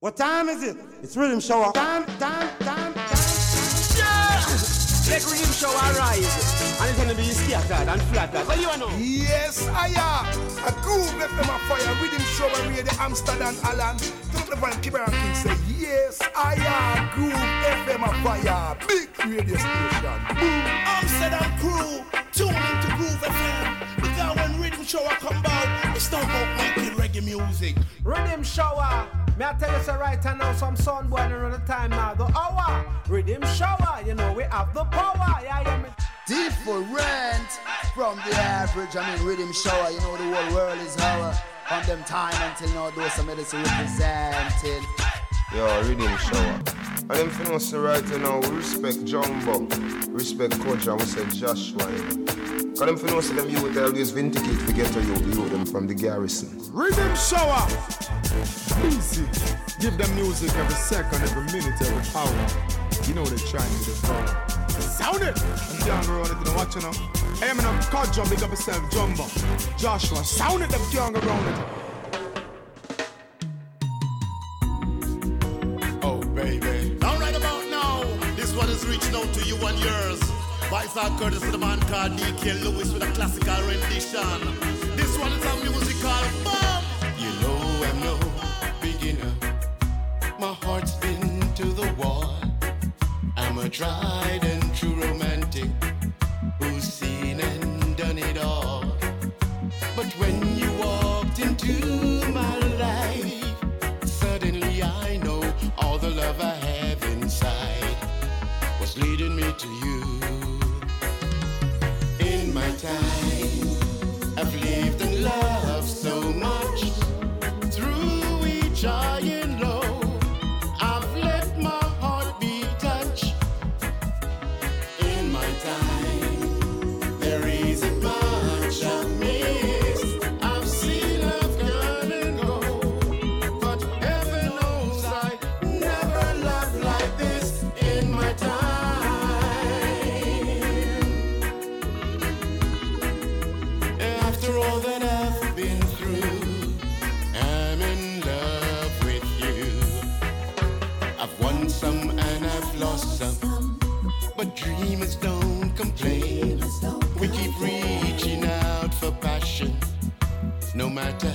What time is it? It's Riddim Shower. Time, time, time, time. Yeah! Let Riddim Shower rise. And it's gonna be scattered and flattered. What do you know? Yes, I am. A groove left them a fire. Riddim Shower radio Amsterdam Alan. Don't the van Kibaran King say, Yes, I am. Groove FM a fire. Big radio station. Boom. Amsterdam crew. Tune into Groove FM. Because when Riddim Shower come out, it's not about making reggae music. Riddim Shower. May I tell you so right now, some sun born around the time now. The hour. Riddim Shower. You know, we have the power. Yeah, yeah, me. Different from the average. I mean, Riddim Shower. You know, the whole world is our. From them time until now, those some medicine representing. Yo, Riddim Shower. And them for us right now, we respect Jumbo, respect and we say Joshua. Cause them for us them youth always vindicate to get to you, you them from the garrison. Riddim Shower. Easy. Give them music every second, every minute, every hour. You know they're trying to devour. Sound it! I'm down the road, you know what you know. Hey, I'm in a car jump, big up yourself, Jumbo. Joshua, sound it, them young around it. years. Vice Curtis to the man called DK Lewis with a classical rendition. This one is a musical bomb. You know I'm no beginner. My heart's been to the wall. I'm a tried and to you. But dreamers don't complain. We keep reaching out for passion, no matter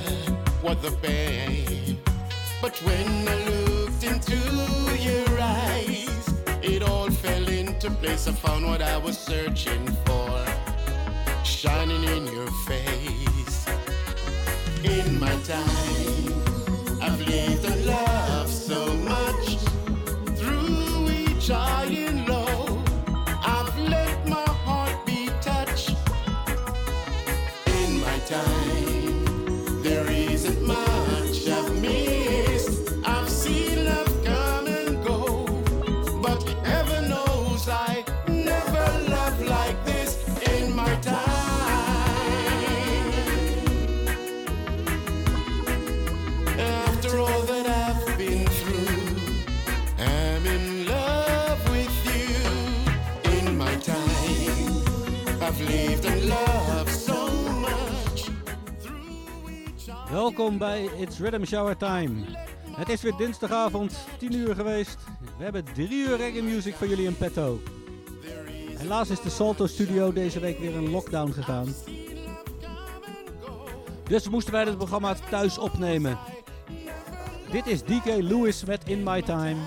what the pain. But when I looked into your eyes, it all fell into place. I found what I was searching for shining in your face. In my time, I've lived and loved so much through each high Welkom bij It's Rhythm Shower Time. Het is weer dinsdagavond, 10 uur geweest. We hebben 3 uur reggae music voor jullie in petto. Helaas is de Salto Studio deze week weer in lockdown gegaan. Dus moesten wij het programma thuis opnemen. Dit is DK Lewis met In My Time.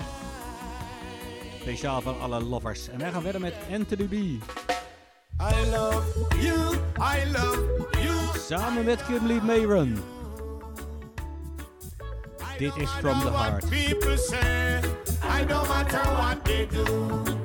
Speciaal voor alle lovers. En wij gaan verder met Anthony B. I love you, I love you. Samen met Kimberly Mayron. Dit is From the Heart. People say, I don't matter what they do.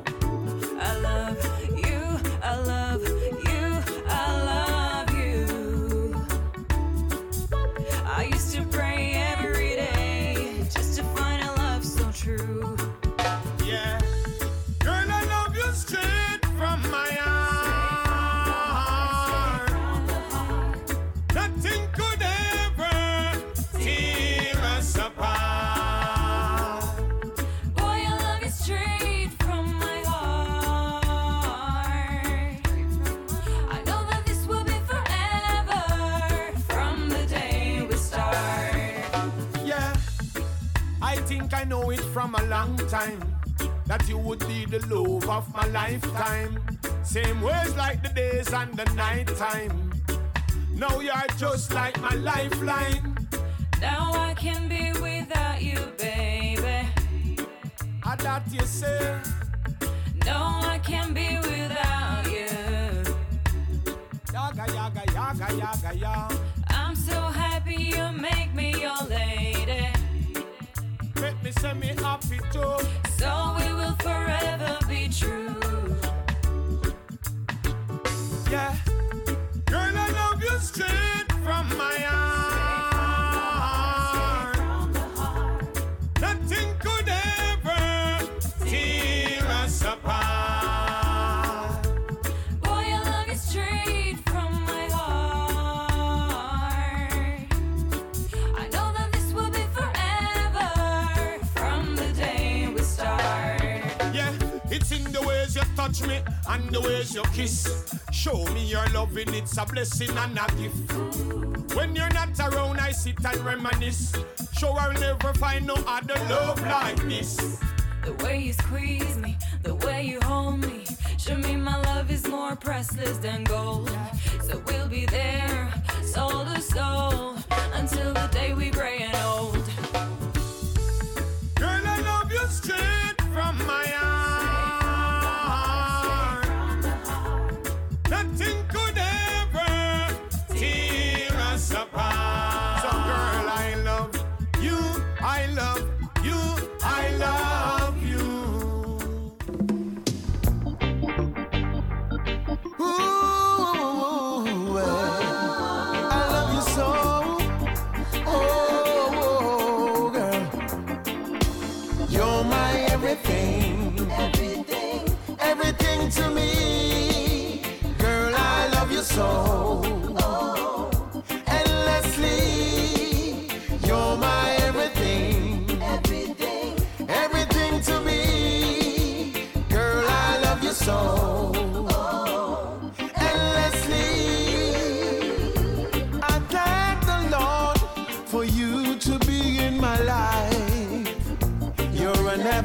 From a long time that you would be the love of my lifetime. Same ways like the days and the night time. Now you're just like my lifeline. Now I can be without you, baby. I that you say. No, I can't be without you. Yaga, yaga, yaga, yaga, yaga. I'm so happy you make say me happy too. So we will forever be true. Yeah. Girl, I love you straight from my heart. Touch me and the ways you kiss. Show me your loving, it's a blessing and a gift. When you're not around, I sit and reminisce. Show I'll never find no other love like this. The way you squeeze me, the way you hold me. Show me my love is more priceless than gold. So we'll be there, soul to soul, until the day we gray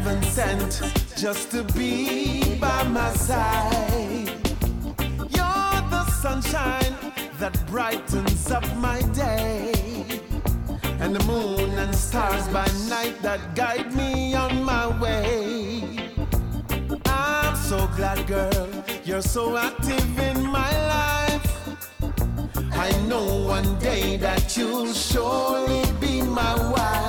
heaven sent just to be by my side. You're the sunshine that brightens up my day. And the moon and stars by night that guide me on my way. I'm so glad, girl, you're so active in my life. I know one day that you'll surely be my wife.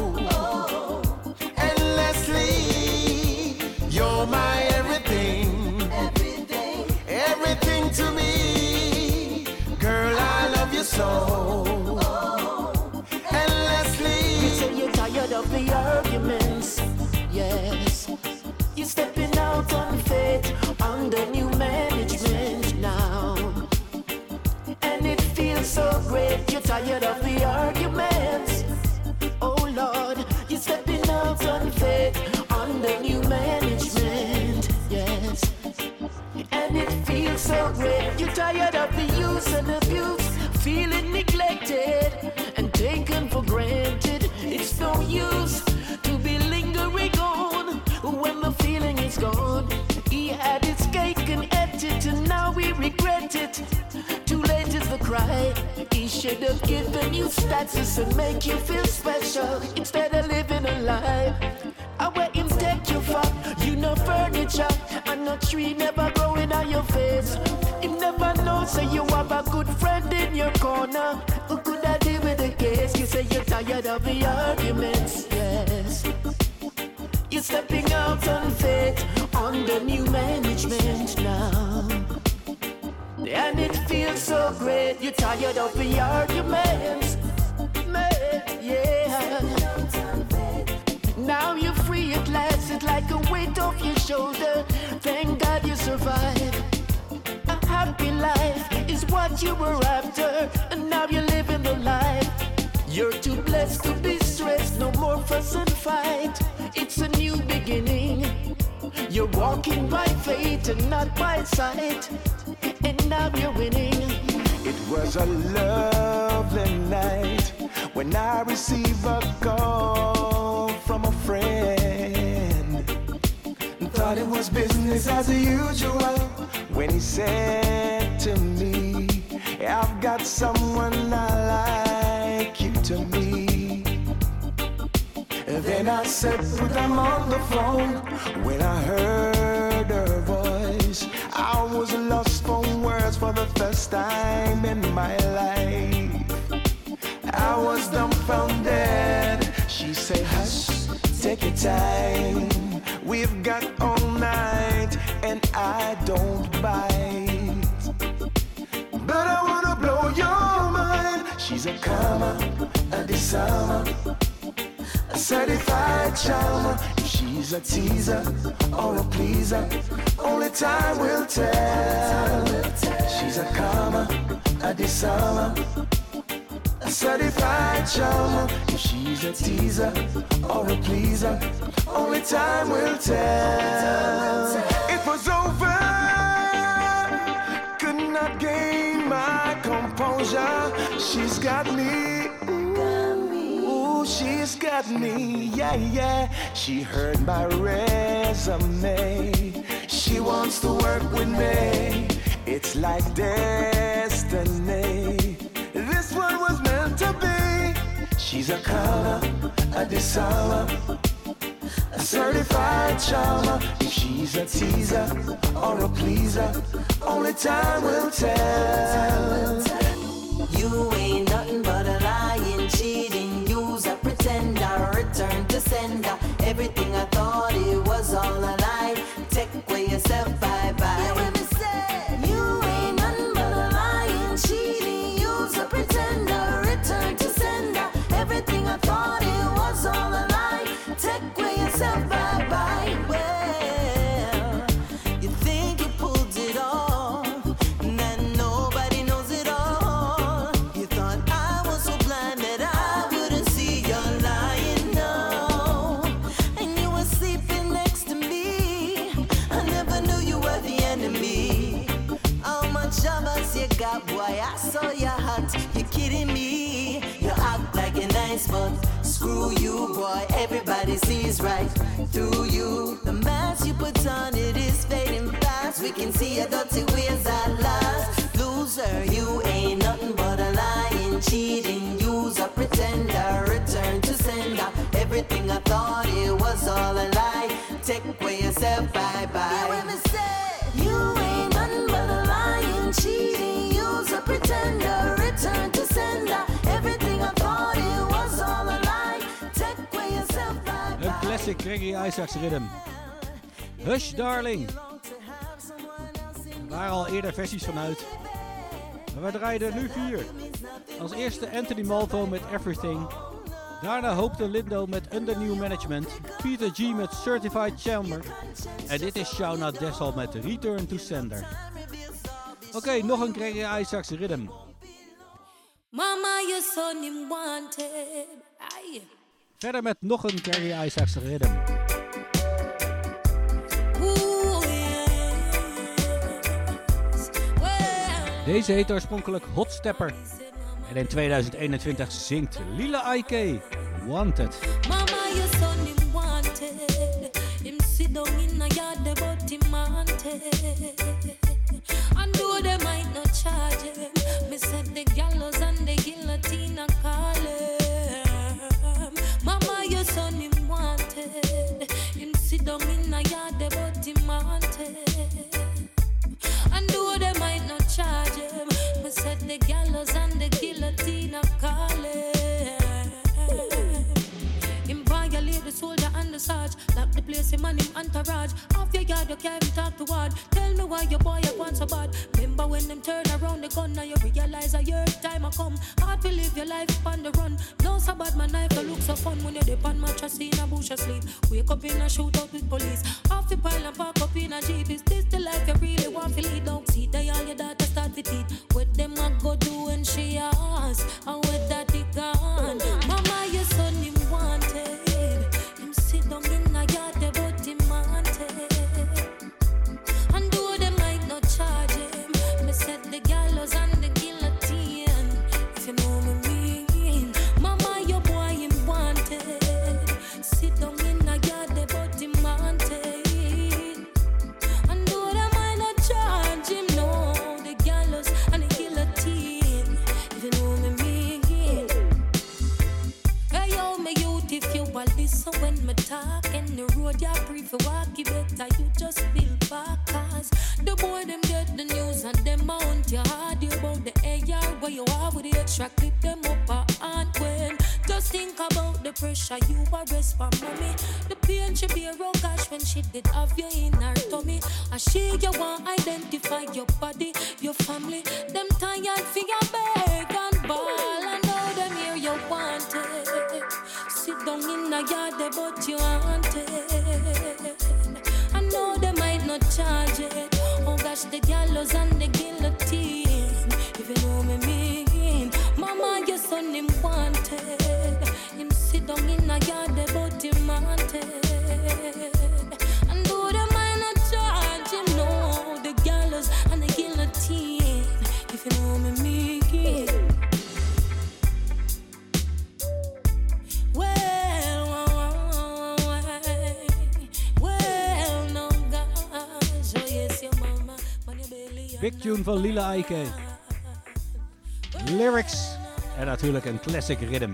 you're tired of the arguments. Oh Lord, you're stepping out on faith under new management, yes. And it feels so great, you're tired of the use and abuse, feeling neglected and taken for granted. It's no use to be lingering on when the feeling is gone. Should have given you status and make you feel special instead of living a lie. I him take you from, you know furniture, and no tree never growing on your face. You never know, say you have a good friend in your corner who could have deal with the case. You say you're tired of the arguments, yes. You're stepping out on faith under new management now. And it feels so great. You're tired of the arguments. Yeah. Now you're free at last. It's like a weight off your shoulder. Thank God you survived. A happy life is what you were after, and now you're living the life. You're too blessed to be stressed, no more fuss and fight. It's a new beginning. You're walking by faith and not by sight, and now you're winning. It was a lovely night when I received a call from a friend. Thought it was business as usual when he said to me, I've got someone I like you to me. Then I said, put them on the phone. When I heard her voice, first time in my life. I was dumbfounded. She said, hush, take your time. We've got all night, and I don't bite. But I wanna blow your mind. She's a comer, a disarmer, a certified charmer. She's a teaser or a pleaser, only time will tell. She's a comer, a disarmer, a certified charmer. If she's a teaser or a pleaser, only time will tell. It was over. Could not gain my composure. She's got me. She's got me. Yeah, yeah. She heard my resume. She wants to work with me. It's like destiny. This one was meant to be. She's a color, a disarmer, a certified charmer. If she's a teaser or a pleaser, only time will tell. You ain't nothing but a lying, cheating, user, pretender, return to sender. Everything I thought it was all a lie. Take away yourself, bye Sees right through you. The mask you put on it is fading fast. We can see your dirty ways at last. Loser, you ain't nothing but a lying, cheating, user, pretender, return to sender. Everything I thought it was all a lie. Take away yourself, bye bye. Classic Greggy Isaacs rhythm. Hush Darling. Er waren al eerder versies vanuit. Maar we draaien er nu vier. Als eerste Anthony Malvo met Everything. Daarna hoopte Lindo met Under New Management. Peter G met Certified Chamber. En dit is Shauna Dessel met Return to Sender. Oké, nog een Greggy Isaacs rhythm. Mama, your son wanted. Verder met nog een Greggy Isaacs. Well, Deze heet oorspronkelijk Hot Stepper. En in 2021 zingt Lila Ike Wanted. Mama, your son him wanted. Him sit down in a yard, but him wanted. And though they might not charge him, me said the gallows charge him, said the gallows and the guillotine sarge. Lock the place, him and him entourage. Off your yard, you can't talk to word. Tell me why your boy you want so bad. Me Remember when them turn around the gun, now you realize a your time a come. Hard to live your life on the run. No so bad my knife, the look so fun when you're dip on mattress in a bush asleep. Wake up in a shootout with police. Half the pile and park up in a jeep. Is this the life you really want to lead? Don't see they all your daughter start to teeth. What them a go do when she ask? And what that road, ya brief for walk, you better you just build back cause the boy them get the news and them mount your hard you about the AR where you are with the extra clip them up a hand when. Just think about the pressure you arrest for mommy. The pain she bear oh gosh when she did have you in her tummy. And she you want identify your body your family. Them tired for your beg and ball and know them here you wanted sit down in the yard but you wanted I charge it. Oh gosh, the gallows and the guillotine. If you know me mean, Mama, your son him wanted. Him sit down in a yard, but him wanted. Big tune van Lila Ike. Lyrics en natuurlijk een classic rhythm.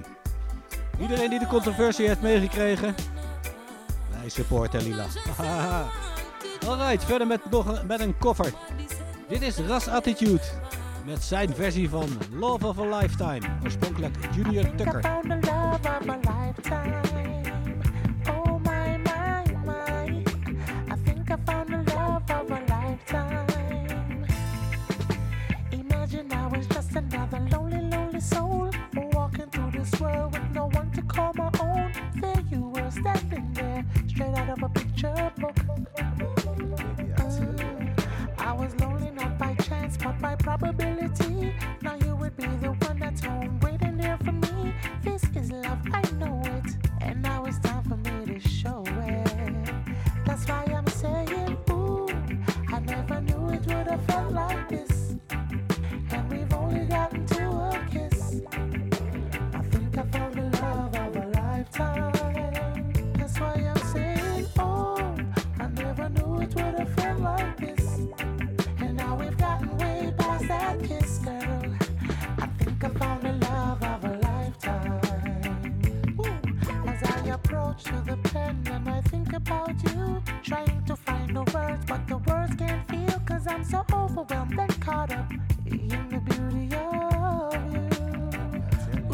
Iedereen die de controversie heeft meegekregen, wij supporten Lila. Alright, verder met, nog met een koffer. Dit is Ras Attitude met zijn versie van Love of a Lifetime. Oorspronkelijk Junior Tucker. Of a picture book. I was lonely not by chance, but by probability. Now you would be the one that's home waiting there for me. This is love, I about you, trying to find the words, but the words can't feel, cause I'm so overwhelmed and caught up in the beauty of you.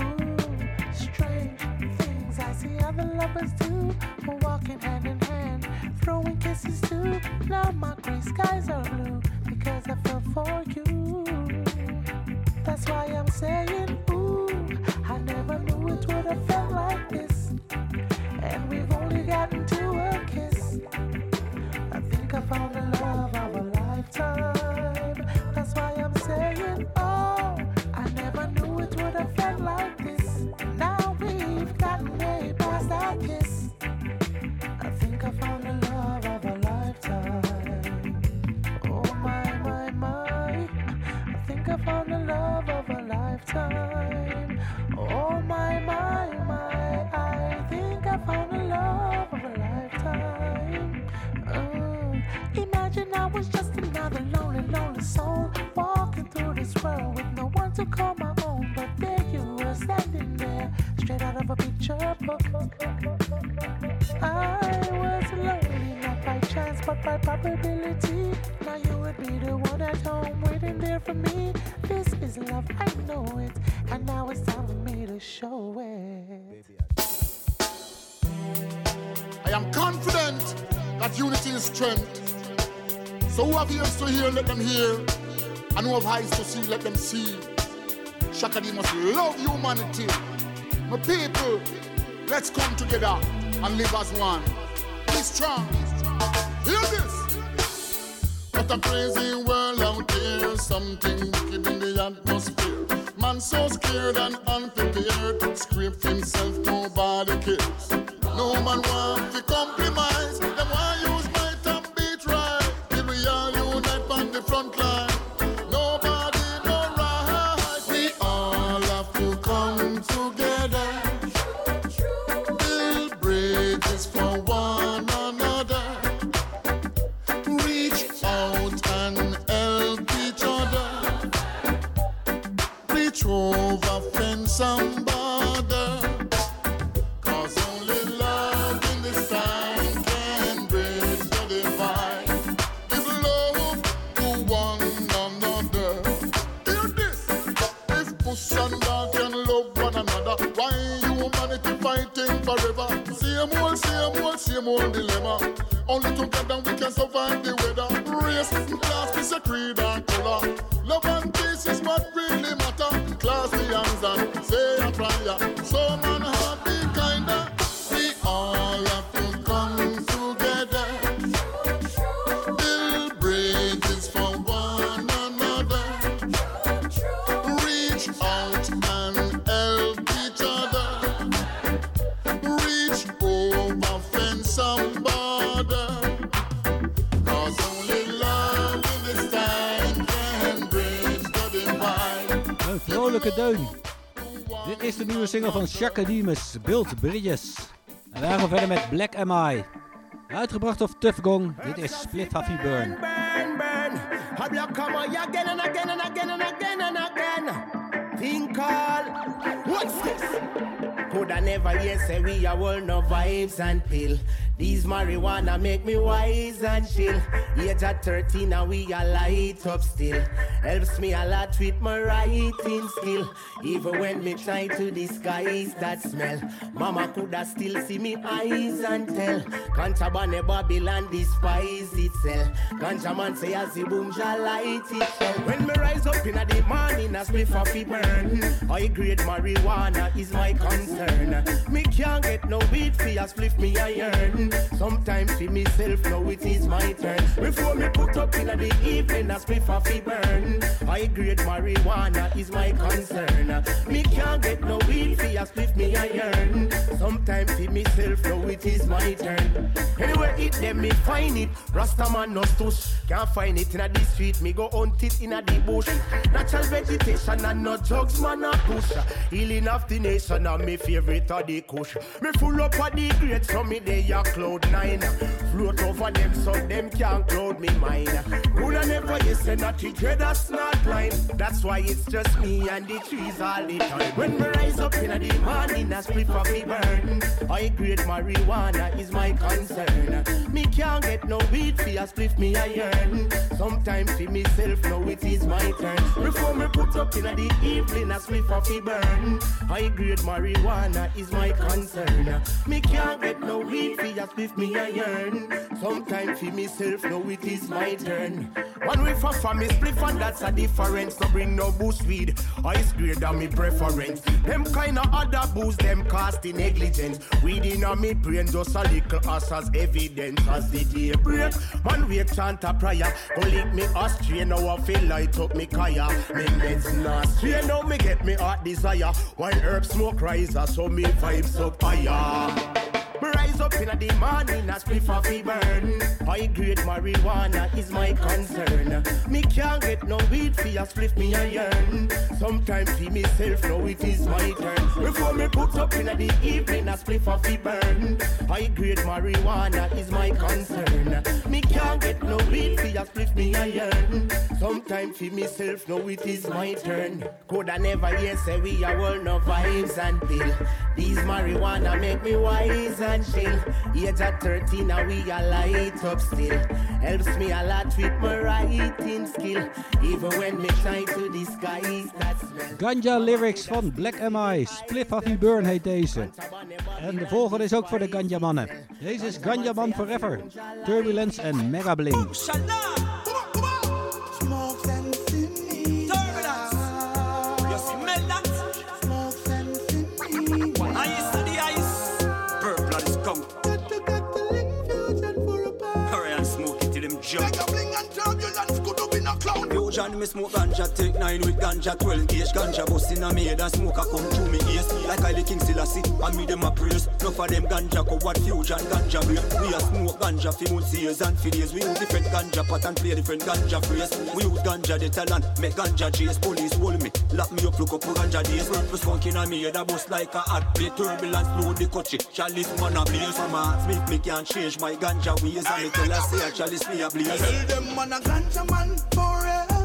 Ooh, strange things I see other lovers do, walking hand in hand, throwing kisses too. Now my gray skies are blue have ears to hear, let them hear. And who have eyes to see, let them see. Chaka Demus love humanity. My people, let's come together and live as one. Be strong. Hear this. What a crazy world out there. Something wicked in the atmosphere. Man so scared and unprepared. Scrape himself, nobody cares. No man want to compromise. Van Shaka Demus, Build Bridges. En wij gaan verder met Black Am I. Uitgebracht op Tough Gong. Dit is Split Huffy Burn. burn, burn. A black on again and again and again and again and again. Think all. What's this? Could I never hear say we are all no vibes and pill. These marijuana make me wise and chill. Age at 13 and we are light up still. Helps me a lot with my writing skill. Even when me try to disguise that smell. Mama coulda still see me eyes and tell. Contraband Babylon despise itself. Man say as the boom shall light itself. When me rise up in the morning, a spliff off it burn. High grade marijuana is my concern. Me can't get no weed for a spliff me iron. Sometimes for myself, now it is my turn. Before me put up in the evening, a spliff off it burn. High grade marijuana is my concern. Me can't get no weed for a spliff me iron. Sometimes for myself, now it is my turn. Anywhere it them, me find it. Rasta man no stush. Can't find it in a the street, me go hunt it in a the bush. Natural vegetation and no drugs, man a push. Healing of the nation and me favorite of the kush. Me full up of the great, so me they a cloud nine. Float over them, so them can't cloud me mine. Could I never you say not to dread that's not blind. That's why it's just me and the trees all the time. When me rise up in the morning, a split for me burn. High grade marijuana is my concern. Me can't get no weed for a split me iron. Sometimes for myself, now it is my turn. Before me put up in the evening, a split for me burn. High grade marijuana is my concern. Me can't get no weed for a split me iron. Sometimes for myself, now it is my turn. One way for me split and that's a difference. No bring no boost weed. Ice grade than me preference. Them kind of other booze, them casting negligence. Weed in a me brain just a little us as evidence as the day break. Man wake chant a prayer. Go lick me astray now I feel light up me kaya. Me meds not stray now me get me heart desire. While herb smoke riser so me vibes up higher. Rise up in the morning, a spliff off me burn. High grade marijuana is my concern. Me can't get no weed for a spliff me iron. Sometimes for myself, now it is my turn. Before me put up in the evening, a spliff off me burn. High grade marijuana is my concern. Me can't get no weed for a spliff me iron. Sometimes for myself, now it is my turn. Could I never hear say we are all no vibes pill. These marijuana make me wise and chill. Age at 13 now we are light up still. Helps me a lot with my writing skill. Even when me try to disguise that smell. Ganja Lyrics van Black M.I. Split Huffy Burn heet deze. En de volgende is ook voor de Ganja mannen. Deze is Ganja Man Forever. Turbulence en Mega Bling. Fusion, me smoke ganja, take nine with ganja, 12 gauge ganja, busting a made and smoke a come through me ears. Like Kylie King still a sit, and me them a praise. No for them ganja, co what fusion ganja break. We a smoke ganja for months, years and for days. We use different ganja and play different ganja phrase. We use ganja the talent, make ganja chase. Police hold me, lock me up, look up for ganja days. For skunk in a me head, a bust like a hot plate. Turbulence, load the coachy. Chalice man a blaze. From a Smith, me can't change my ganja ways. And me tell her say a chalice me a blaze. Tell them man a ganja man forever.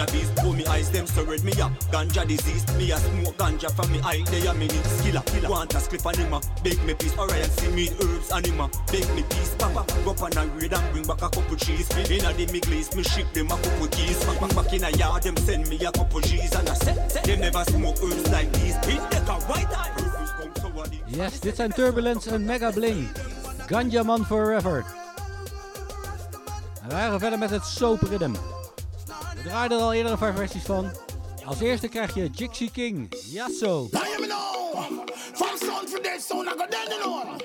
Ganja beast. Oh me eyes them me ganja disease. Me a smoke ganja from me eye, they a. Want a script anima, uh, bake me piece. Alright, see me herbs anima, uh, bake me piece. Papa, go and bring back a couple cheese. Inna the me ship them a couple keys. Back back back yard, them send me a couple G's and I say, them never smoke herbs like these. A white Yes, dit zijn Turbulence en Mega Bling. Ganja Man Forever. En wij gaan verder met het Soap Rhythm. We draaiden er al eerder een paar versies van. Als eerste krijg je Jixie King, Yasso. Now hear me now. From sound for dead sound, I go dead you know.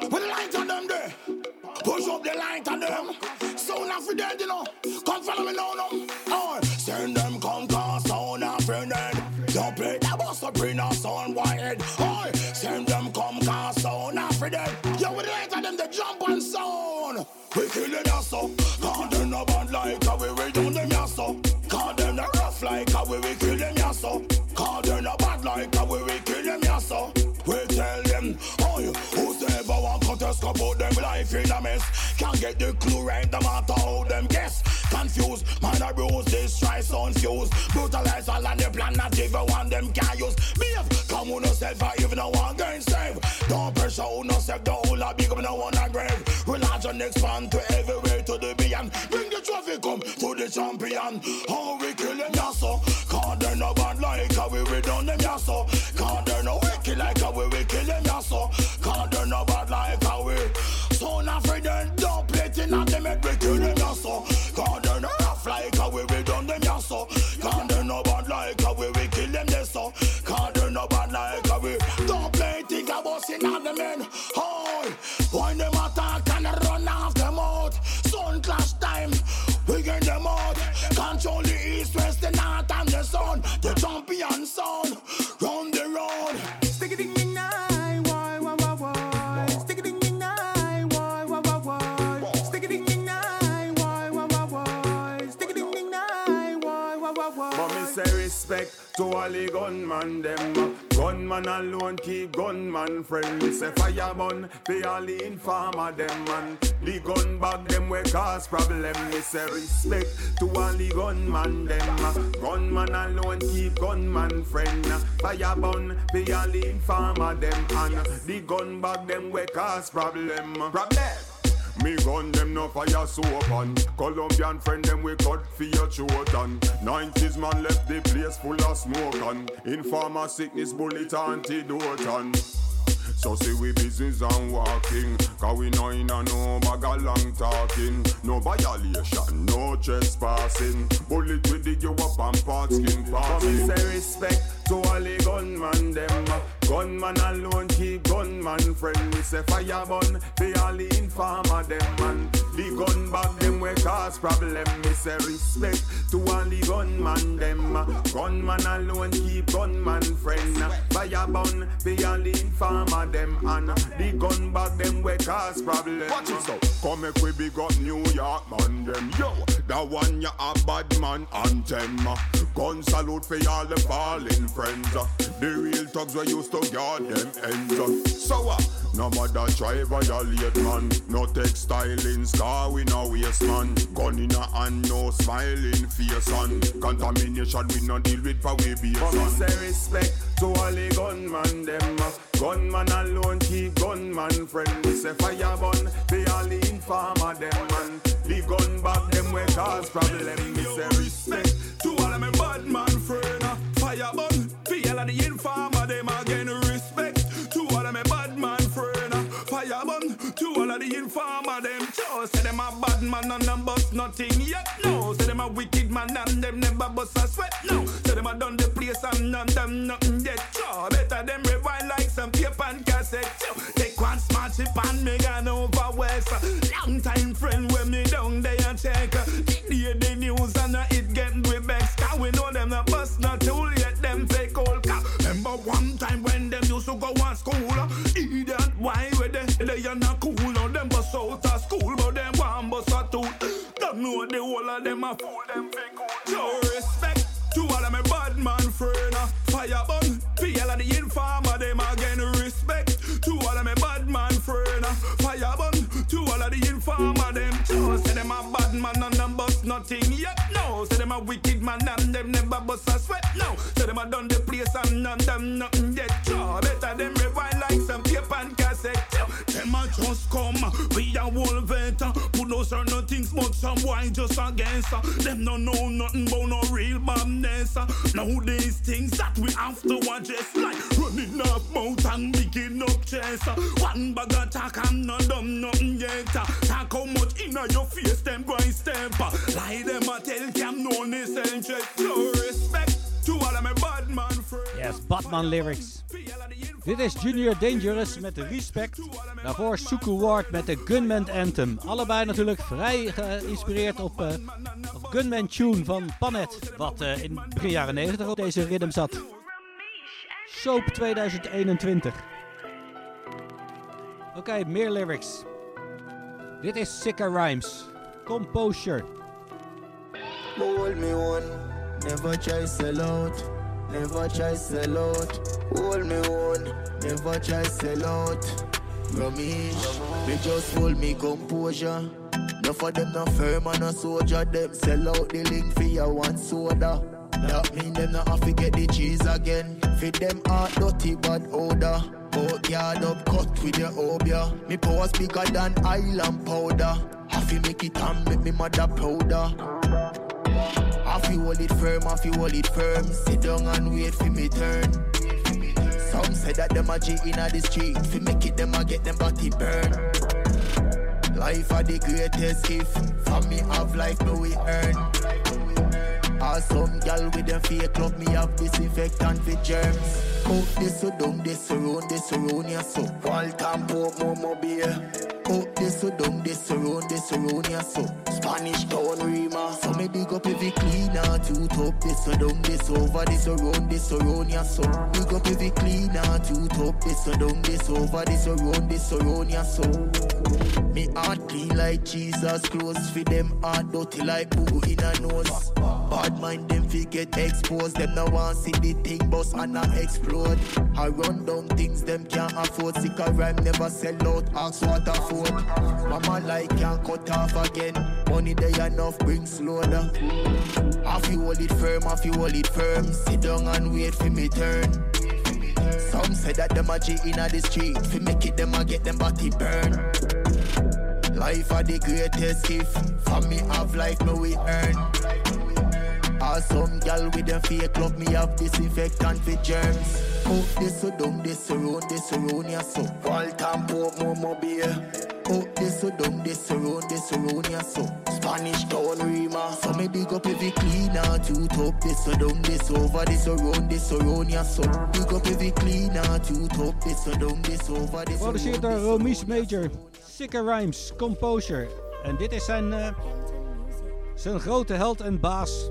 With the light on them there. Push up the light on them. Sound of dead, you know. Come follow me send them come sound. Don't play that us about them life in a mess. Can't get the clue right, no matter how them guess. Confused, mind a bruise, sound fuse. Brutalize all and the plan not even one them can use. Behave, come on yourself, I even no one going save. Don't pressure on yourself, the whole lot big no one a grave. Relax Religion expand to everywhere to the beyond. Bring the trophy come to the champion. How we kill them yasso. Cause they no bad like how we we done them yasso. Cause they no wicked like how we we kill them yasso. Cause respect to all the gunman them. Uh, gunman alone keep gunman friend. Me say fire burn for all the informer them man. The gun bag them we cause problem. Me say respect to all the gunman them. Uh, gunman alone keep gunman friend. Fire burn for all the informer them and uh, the gun bag them we cause problem. Problem. Gun them no fire so open. Colombian friend them we cut for your and 90s man left the place full of smoke and Informer sickness bullet antidote and so see we business and walking. Cause we know in a no bag of long talking. No violation, no trespassing. Bullet with the you up and part skin But me parting say respect to all the gunman them. Gunman alone keep gunman friend. Me say fire burn for all the informer them man. The gun bag them we cause problem. Me say respect to all the gunman them. Gunman alone keep gunman friend. Fire burn for all the informer them and the gun bag them we cause problem. Watch it so. Come make we big up New York man them. Yo, that one ya a bad man and anthem. Gun salute for all the fallen friends. The real thugs we used to guard them ends. So uh, no matter try violate man. No textile scar we no waste man. Gun in a hand, no smiling face on. Contamination we no deal with for we be son. say respect to all the gunman them. Gunman alone keep gunman friend. We say fire burn for all the informer them man. The gun back them we cause problem. Me say respect to all of my bad man friend. uh, Fire burn, feel of the informer them again. Respect to all of my bad man friend. Fire burn, to all of the informer them. Just say them a bad man and them bust nothing yet. No, say them a wicked man and them never bust a sweat. No, say them a done the place and none them nothing yet. Sure, better them rewind like some tape and cassette. Yo, Take one smart chip and me gone over west. Long time friend when me down there check. Hear the news and uh, they? Are not cool. Now them bust out of school, but them one bust a tooth. Don't know the whole of them a fool them fake old. Show respect to all of my bad man friend. Fire burn, feel of the informer them again. Respect to all of my bad man friend. Fire burn to all of the informer them. Just say them a bad man and them bust nothing yet. No, say them a wicked man and them never bust a sweat. No, say them a done the place and none them nothing yet. A come, we a whole vet. Put no certain things, but some wine just against. uh, Them no know nothing about no real badness. Now these things that we have to address, like running up mouth and picking up chest. One bag of talk, I'm not dumb nothing yet. Talk how much inna your face, them going step. Lie them a tell cam no interest. No respect to all of my bad. Yes, Batman lyrics. Dit is Junior Dangerous met Respect. Daarvoor Suku Ward met de Gunman Anthem. Allebei natuurlijk vrij geïnspireerd op, eh, op Gunman Tune van Panet. Wat eh, in begin jaren 90 op deze rhythm zat. Soap 2021. Oké, meer lyrics. Dit is Sicker Rhymes. Composure. Hold me one, never try sell never try sell out. Hold me one, never try sell out. Ramesh, me just hold me composure. No for them no firm and no soldier, them sell out the link for your one soda. That mean them not have to get the cheese again. Fit them heart dirty bad odor. Out yard up cut with your obia. Me powers bigger than island powder. Have to make it and make me mother prouder. I feel hold it firm, I feel hold it firm. Sit down and wait for me turn. Some say that them a G inna the street. Fi make it them a get them body burn. Life are the greatest gift. For me have life no we earn. Or some gal with them fake love me have disinfectant for germs. Cook this so down, this so round, this so round, yeah so. Walt and Pope Momo beer. Cook this so down, this so round, this so round, yeah so. Spanish town Rima. So me big up every cleaner. Two top, this so down, this over, this so round, this so round, yeah so. Big up every cleaner. Two top, this so down, this over, this so round, this so round, yeah so. Me heart clean like Jesus clothes For them heart dirty like boo in a nose Bad mind them fi get exposed Them no want see the thing bust and not explode I run down things them can't afford Sick a rhyme never sell out Ask what afford Mama like can't cut off again Money they enough bring slower I feel hold it firm, I feel hold it firm. Sit down and wait for me turn. Some say that them a G inna the street. Fi make it them a get them body burn. Life are the greatest gift. For me have life no we earn Or some gal with them fake love me have disinfectant for germs Cook this so down, this so round, this so round, yeah so Walt and Pope Momo beer Cook this so down, this so round, this so round, yeah so Spanish town Rima. So me big up every cleaner, two top this so down this over this around this around ya so big up every cleaner, two top this so down this over this. Geproduceerd door Romies Major, Sicker Rhymes, Composure. En dit is zijn, uh, zijn grote held en baas.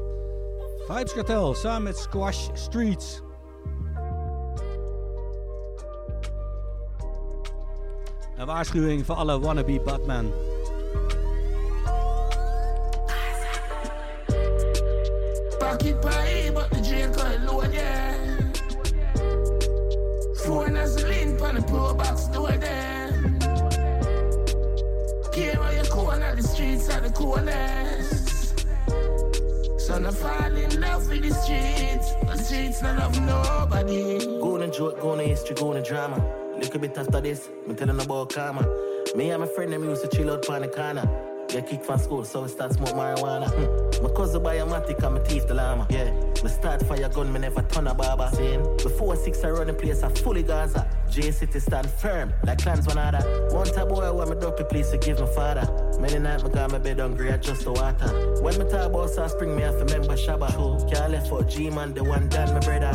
Vybz Kartel samen met Squash Streets. Een waarschuwing voor alle wannabe Batman. Pie, but the on the pro box door there. Care where you corner, the streets are the coolest. Son, I fall in love with the streets. The streets not love nobody. Gonna joke, gonna history, gonna drama. Little bit after this, me telling about karma. Me and my friend them used to chill out on the corner. Get kicked from school, so we start smoke marijuana. Hmm. My cousin buy a matic and my teeth the llama. Yeah, we start fire gun, me never turn a barber. Same. Before six I run the place, I fully Gaza. J City stand firm, like clans one other. One time boy, I want me dopey please to give my father. Many night, me got my bed hungry, I just the water. When me talk about South Spring, me to remember Shabba. Can't left for G-Man, the one done my brother.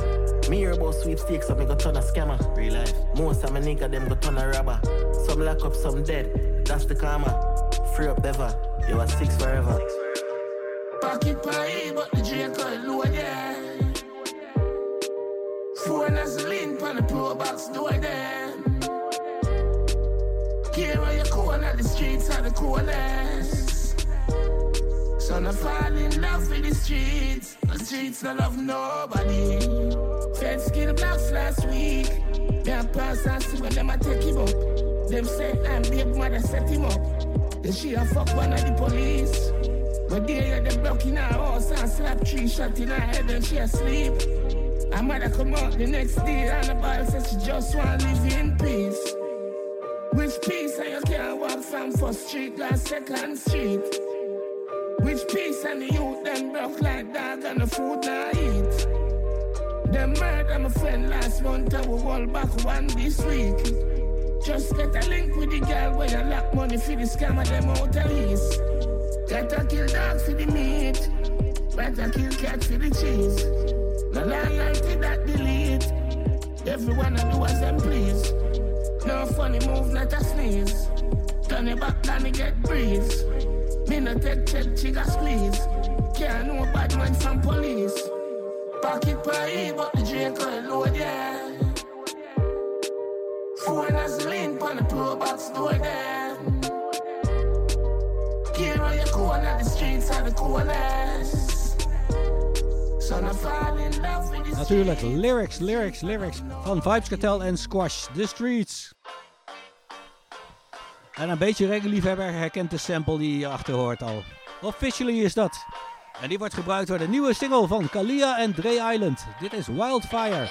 Me hear about sweepstakes, so me go turn a scammer. Real life. Most of my nigga, them go turn a robber. Some lock up, some dead. That's the karma. Free up ever. You are six forever. Pocket pie, but the jail cut load, yeah. Phone has a link on the pro box door there. Care where you corner, the streets are the coolest. Son, I fall in love with the streets. The streets don't love nobody. Fed skill blocks last week. Them pass see when them a take him up. Them say I'm big mother set him up. Then she a fuck one of the police. But they hear them blocking her house and slap three shot in her head and she asleep. Her mother come out the next day and the boy says she just want live in peace. Which peace and you can't walk from first street last second street. Which peace and the youth them broke like dog and the food not eat. Them murder my friend last month and we roll back one this week. Just get a link with the girl where you lock money for the scammer them out of east. Gotta kill dog for the meat. Better kill cat for the cheese. No loyalty that delete. Everyone I do as them please. No funny move, not a sneeze. Turn it back, then it get breeze. Me no take check, chica squeeze. Can't know bad man from police. Pocket pie, but the drink oil load, yeah. Phone has a on the pro box door there. Care where you corner, the streets are the Natuurlijk, lyrics, lyrics, lyrics van Vibes Cartel en Squash, The Streets. En een beetje reggae-liefhebber herkent de sample die je achter hoort al. Officially is dat. En die wordt gebruikt door de nieuwe single van Kalia en Dre Island. Dit is Wildfire.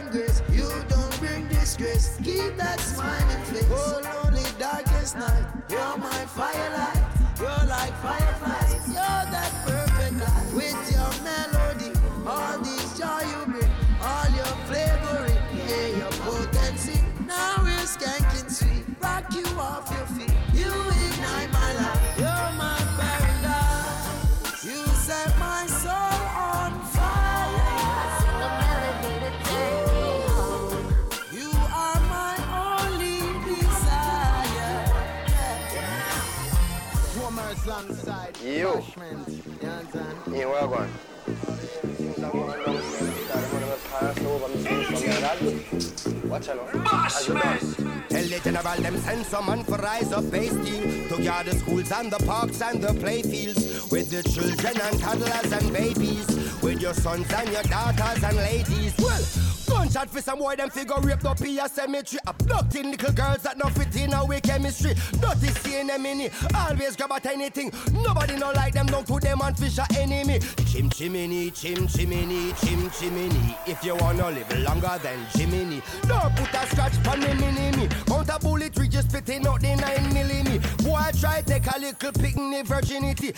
And grace. You don't bring disgrace. Keep that smiling face. Oh, lonely darkest night. You're my firelight. Understand? Yeah, where I going? Watch out. Tell the general them send some man for rise up base team to guard the schools and the parks and the playfields with the children and toddlers and babies, with your sons and your daughters and ladies. Well, gunshot for some boy them figure raped up in a cemetery, abducting little girls that not fit in our chemistry. Dirty seeing them in it, always grab at anything. Nobody no like them, don't put them on fish a enemy. Chim chimney, chim chimney, chim chimney. If you wanna live longer than Jiminy, don't put a scratch on me mini me. Mount a spitting out the nine Boy, try take a little picnic virginity.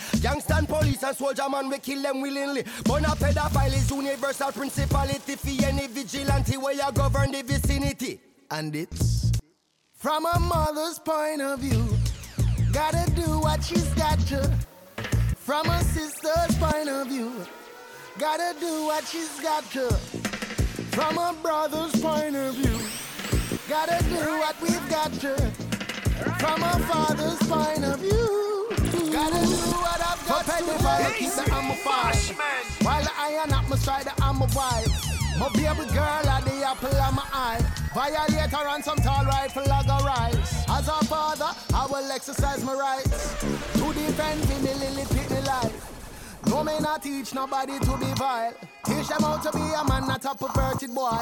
Police and soldier man, we kill them willingly. Pedophile is universal principality any vigilante where you govern the vicinity. And it's from a mother's point of view. Gotta do what she's got to. From a sister's point of view. Gotta do what she's got to. From a brother's point of view. Gotta do what we've got to. From a father's point of view. Gotta do what I've got to. pedophile, keep the ammo fast. While the iron up my stride, the ammo wide. My baby girl at the apple of my eye. Violator on some tall rifle I go rise. As a father, I will exercise my rights to defend me, me life. No may not teach nobody to be vile. Teach them how to be a man, not a perverted boy.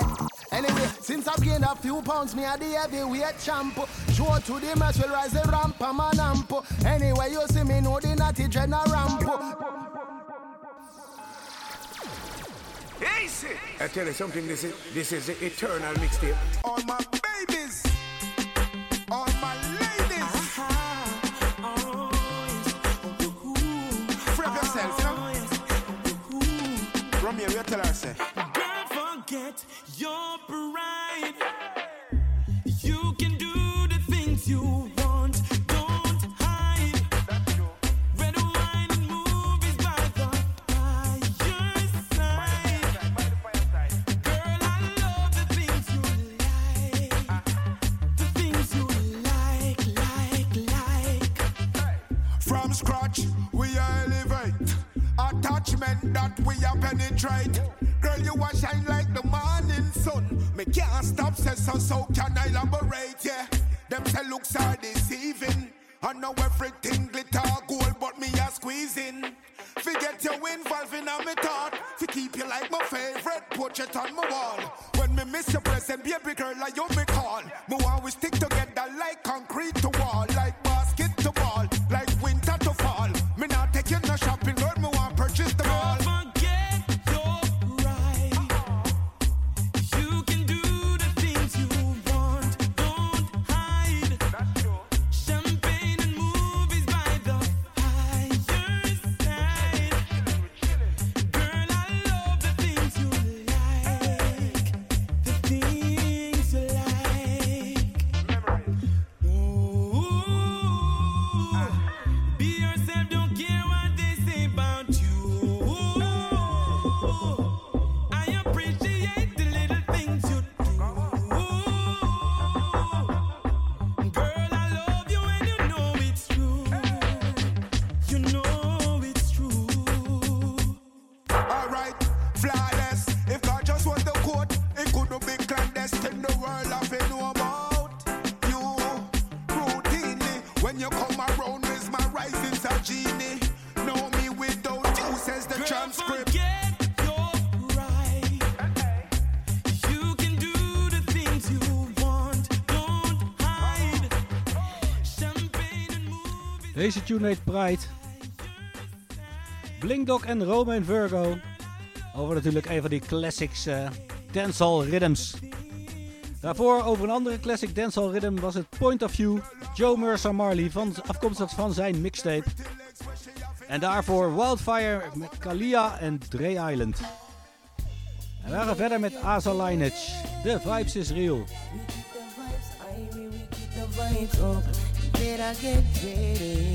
Anyway, since I've gained a few pounds, me a the heavyweight champ. Show to the mess will rise the ramp, I'm an amp. Anyway, you see me know the dread a ramp. Easy. I tell you something, this is this is the eternal mixtape. All my babies, all my Romeo, tell her, say. Don't forget your pride. That we a penetrate. Girl, you a shine like the morning sun. Me can't stop, say so, so can I elaborate, yeah. Them say looks are deceiving. I know everything glitter gold, but me a squeezing. Forget you involving on me thought. To keep you like my favorite portrait on my wall. When me miss your present, baby girl, like you me call. Me we stick together like concrete to Deze tune heet Pride. Blinkdog en Romain Virgo. Over natuurlijk een van die classics. eh, dancehall rhythms. Daarvoor over een andere classic dancehall rhythm was het Point of View, Joe Mercer Marley, van, afkomstig van zijn mixtape. En daarvoor Wildfire met Kalia en Dre Island. En we gaan verder met Asa Lineage. The Vibes is Real. the vibes up. Better get ready.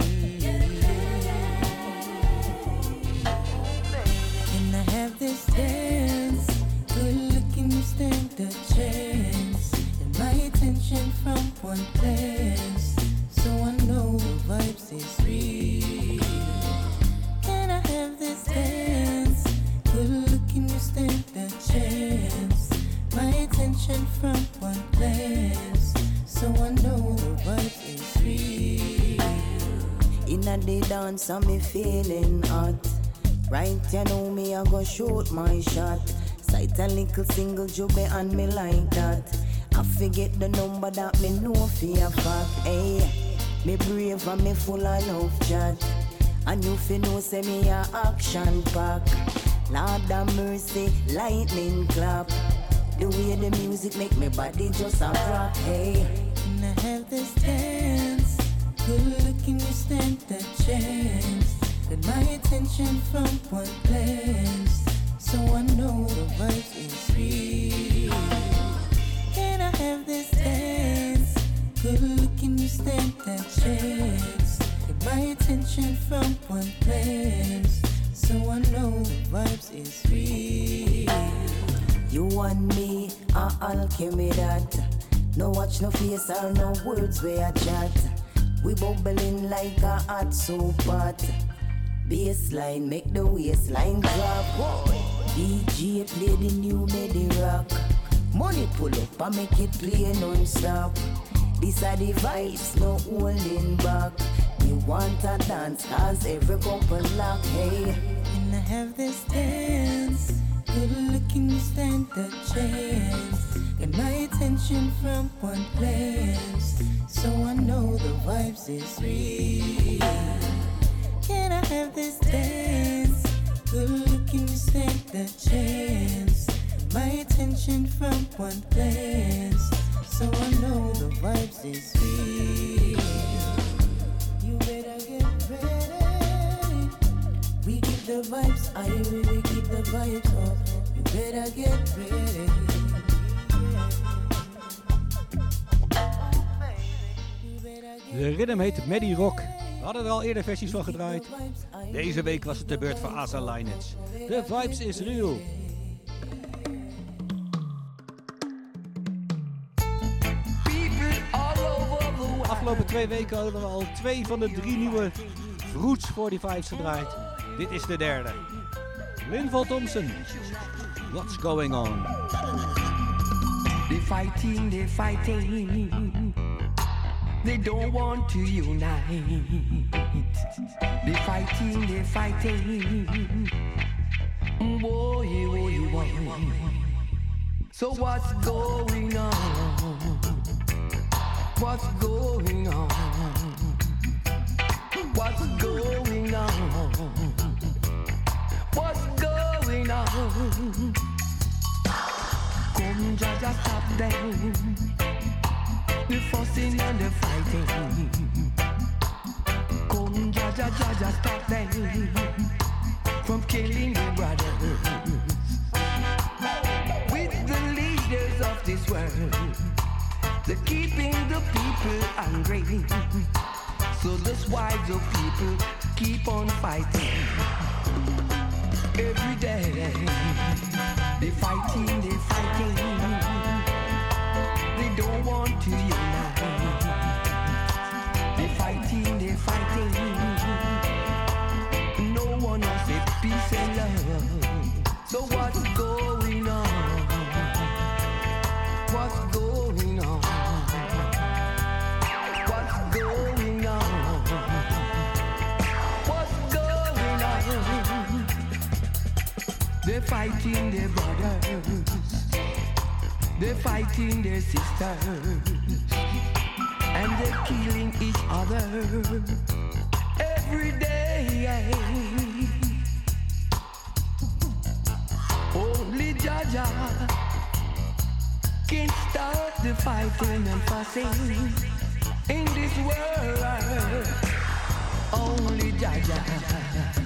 Can I have this dance? Good looking, you stand a chance. And my attention from one glance. So I know the vibes is real. Can I have this dance? Good looking, you stand a chance. My attention from one glance. So I know the real. Inna the dance, I'm feeling hot. Right, you know me, I go shoot my shot. Sight a little single jubby and me like that. I forget the number that me know for a fact. Hey, me brave and me full of love chat. And you fi know say me a action pack. Lord have mercy, lightning clap. The way the music make me body just a rock. Hey. Can I have this dance? Good looking, you stand a chance. Get my attention from one glance. So I know the vibe is real. Can I have this dance? Good looking, you stand a chance. Get my attention from one glance. So I know the vibes is real. You and me are alchemy that No watch no face or no words where I chat. We bubbling like a hot soup pot. Baseline make the waistline drop. DJ play the new medi rock. Money pull up and make it play non-stop. These are the vibes, no holding back. We want a dance cause every couple lock Hey, Can I have this dance? Good looking, you stand a chance. Get my attention from one glance. So I know the vibes is real. Can I have this dance? Good looking, you stand a chance. My attention from one glance. So I know the vibes is real. You better get ready. We keep the vibes, I really keep the vibes up. De rhythm heet Maddie Rock. We hadden er al eerder versies van gedraaid. Deze week was het de beurt voor Asa Lineage. The Vibes is real. Afgelopen twee weken hadden we al twee van de drie nieuwe Roots 45's gedraaid. Dit is de derde. Linval Thompson. What's going on? They're fighting, they're fighting. They don't want to unite. They're fighting, they're fighting. Boy, boy, boy. So what's going on? What's going on? What's going on? Come, stop them. The and the fighting. Come, stop them from killing the brothers. With the leaders of this world, they're keeping the people angry. So people keep on fighting every day. They fighting, they fighting. They don't want to unite. They fighting, they fighting. They're fighting their brothers. They're fighting their sisters. And they're killing each other every day. Only Jaja can start the fighting and fussing in this world. Only Jaja.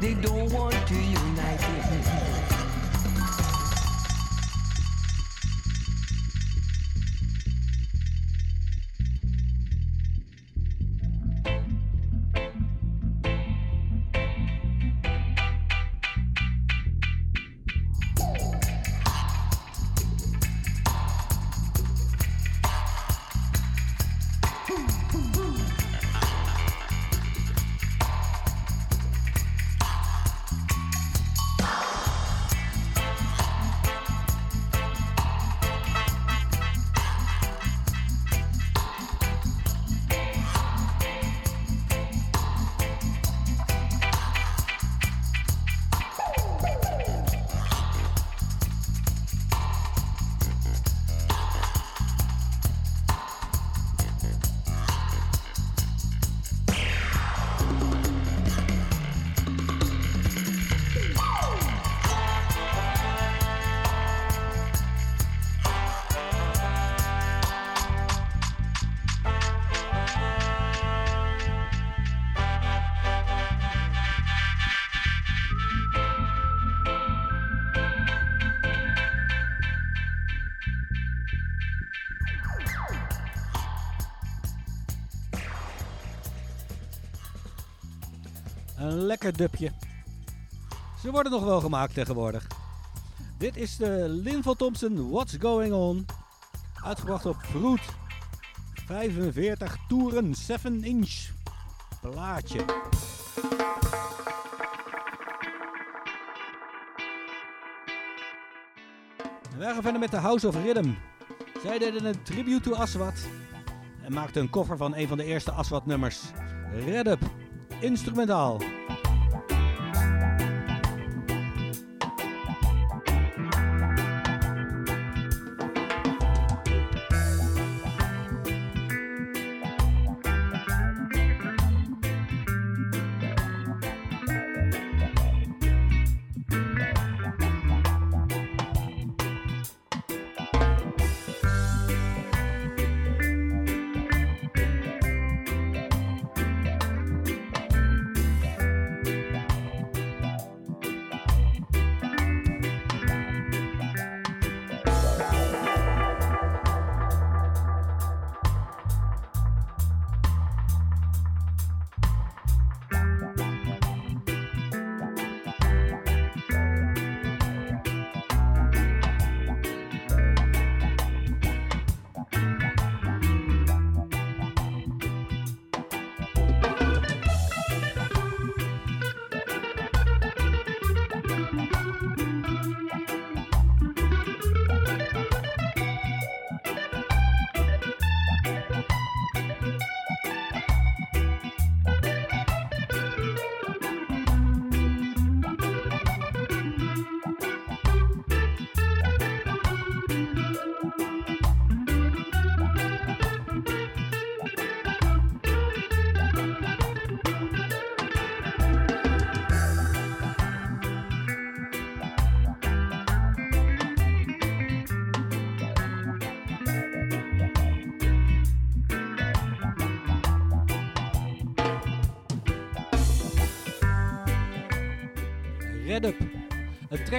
They don't want to unite Ze worden nog wel gemaakt tegenwoordig. Dit is de Linval Thompson What's Going On. Uitgebracht op Fruit. 45 toeren 7 inch plaatje. En wij gaan verder met de House of Rhythm. Zij deden een tribute to Aswad. En maakten een cover van een van de eerste Aswad nummers. Red Up. Instrumentaal.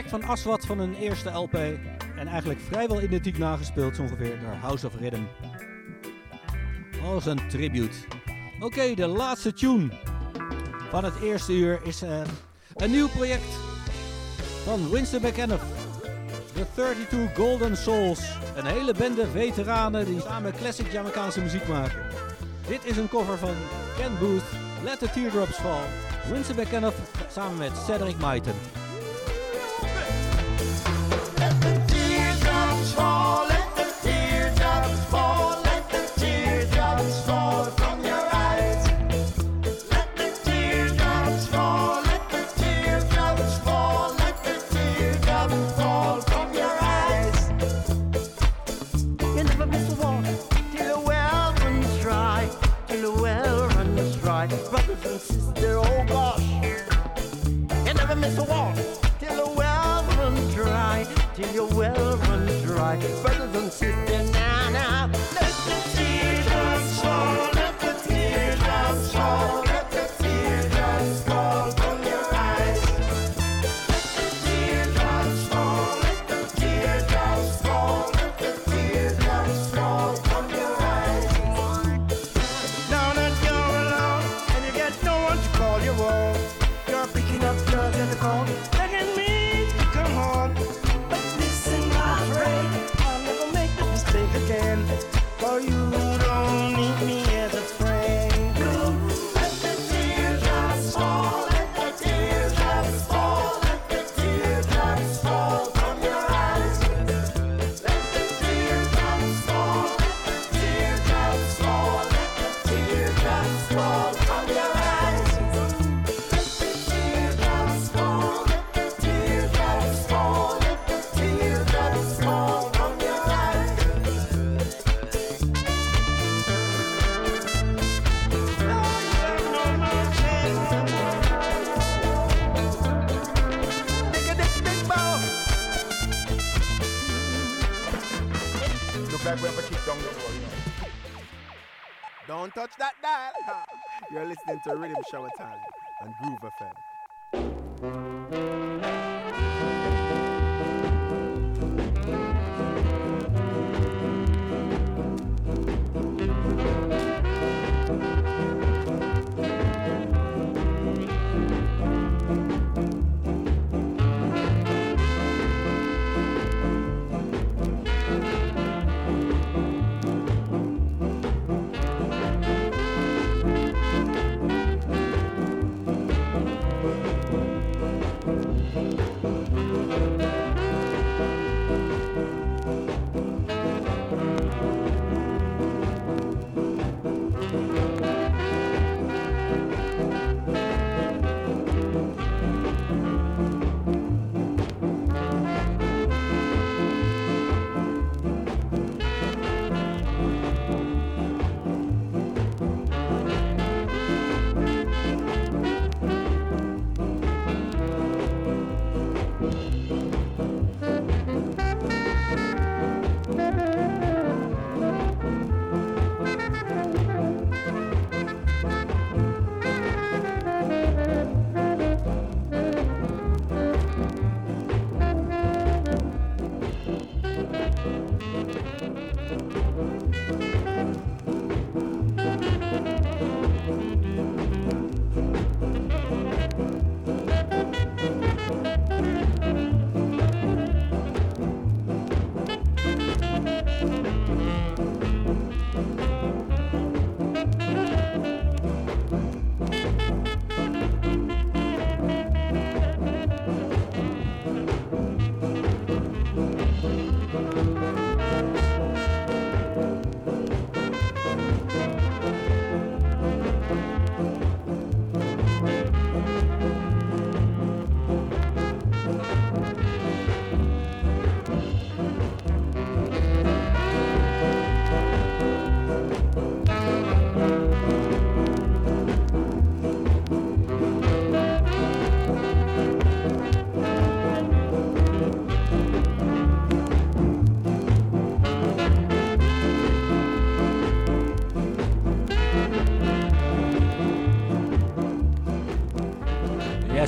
Track van Aswad van een eerste LP. En eigenlijk vrijwel identiek nagespeeld, zo ongeveer, door House of Rhythm. Als een tribute. Oké, de laatste tune van het eerste uur is eh, een nieuw project van Winston McKenna. The 32 Golden Souls. Een hele bende veteranen die samen classic Jamaicaanse muziek maken. Dit is een cover van Ken Booth, Let the Teardrops Fall. Winston McKenna samen met Cedric Myton. wash. You never miss a wash till the well run dry, till your well run dry. Brothers and sisters.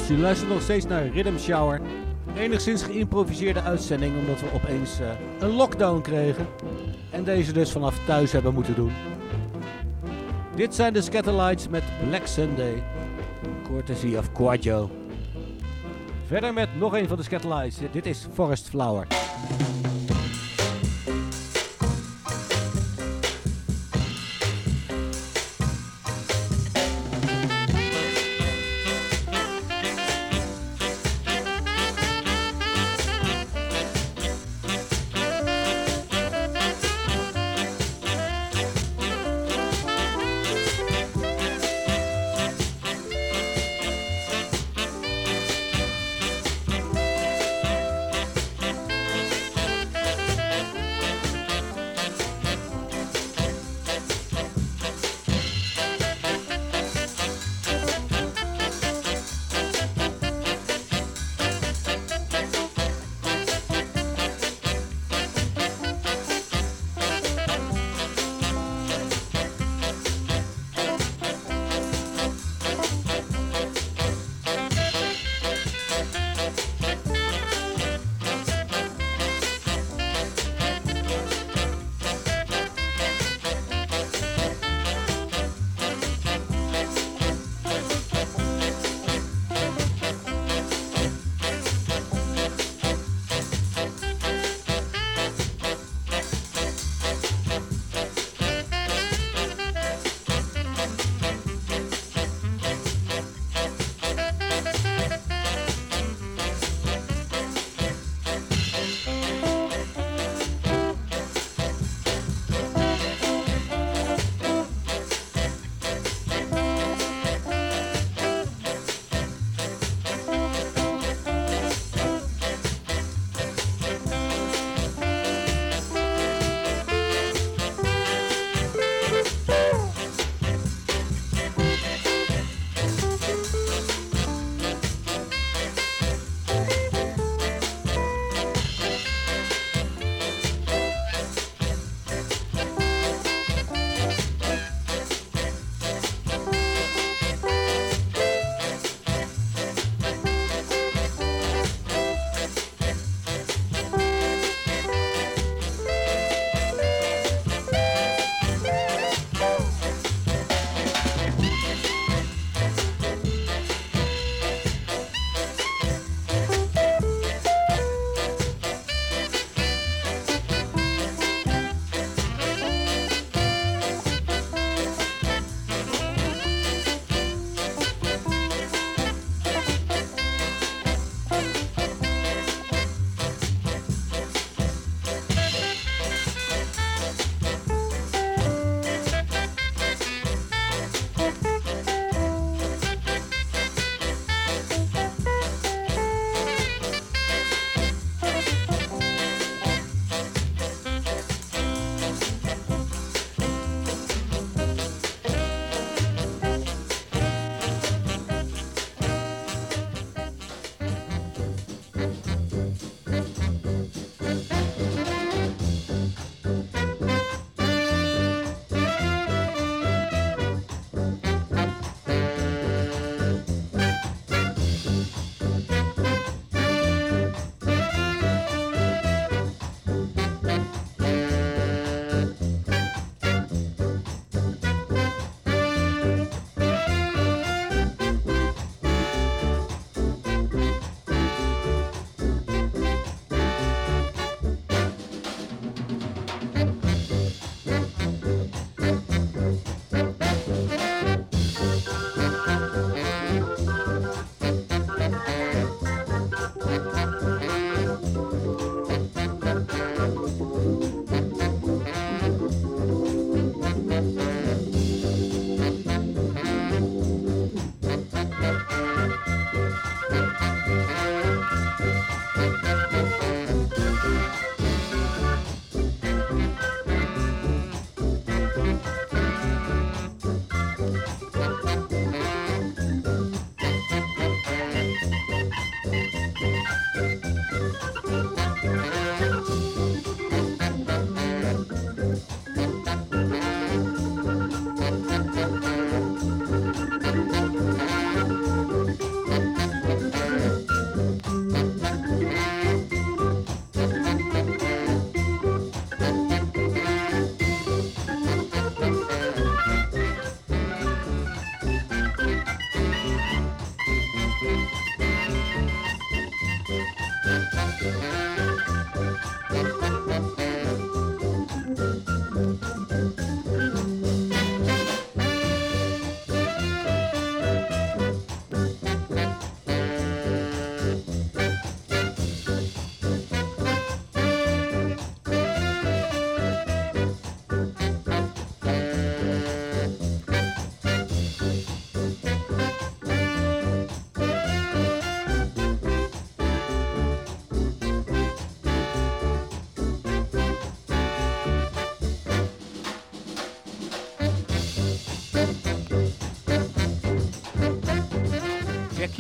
Je luistert nog steeds naar Rhythm Shower. Enigszins geïmproviseerde uitzending omdat we opeens eh, een lockdown kregen. En deze dus vanaf thuis hebben moeten doen. Dit zijn de Scatterlights met Black Sunday. Courtesy of Quadjo. Verder met nog een van de Scatterlights. Dit is Forest Flower.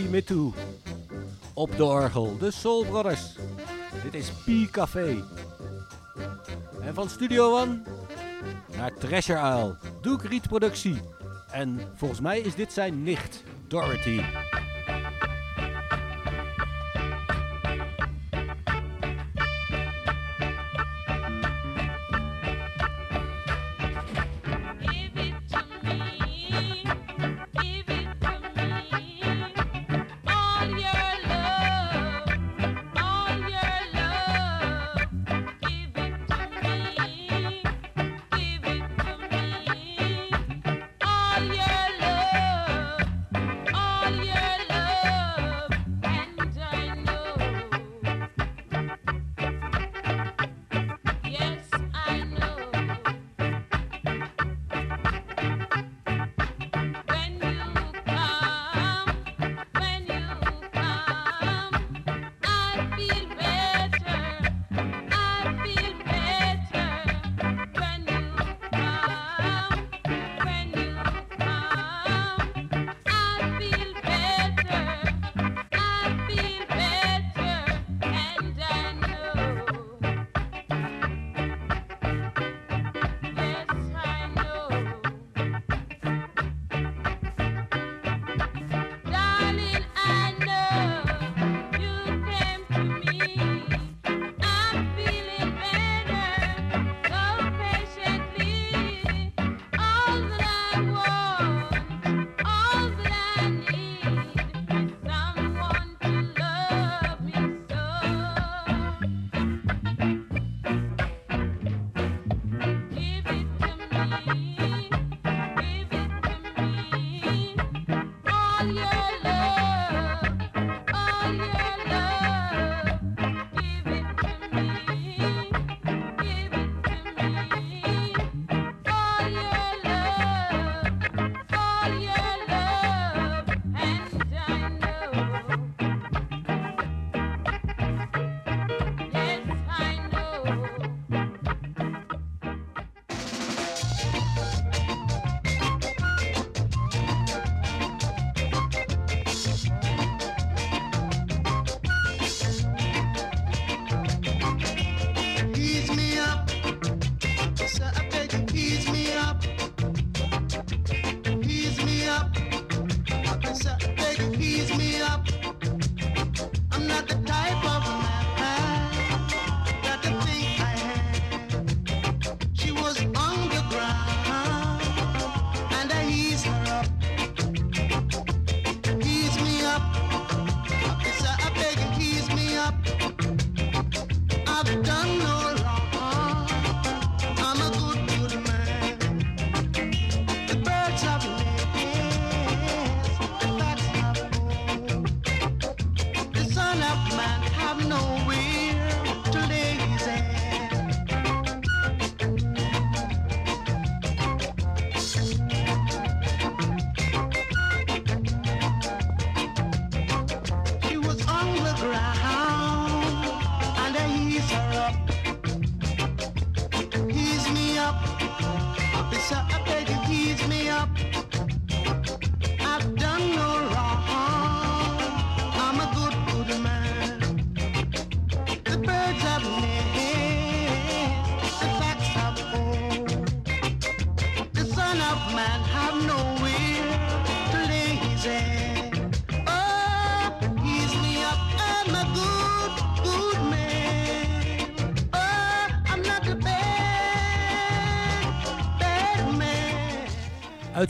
me toe. Op de orgel, de Soul Brothers. Dit is Pi Café. En van Studio One naar Treasure Isle, Doek Riet Productie. En volgens mij is dit zijn nicht, Dorothy.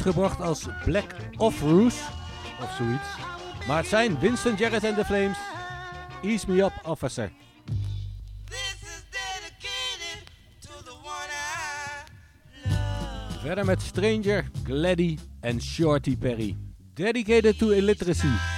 gebracht als Black of Roos of zoiets. Maar het zijn Winston Jarrett en The Flames. Ease me up, officer. Verder met Stranger, Gladdy en Shorty Perry. Dedicated to illiteracy.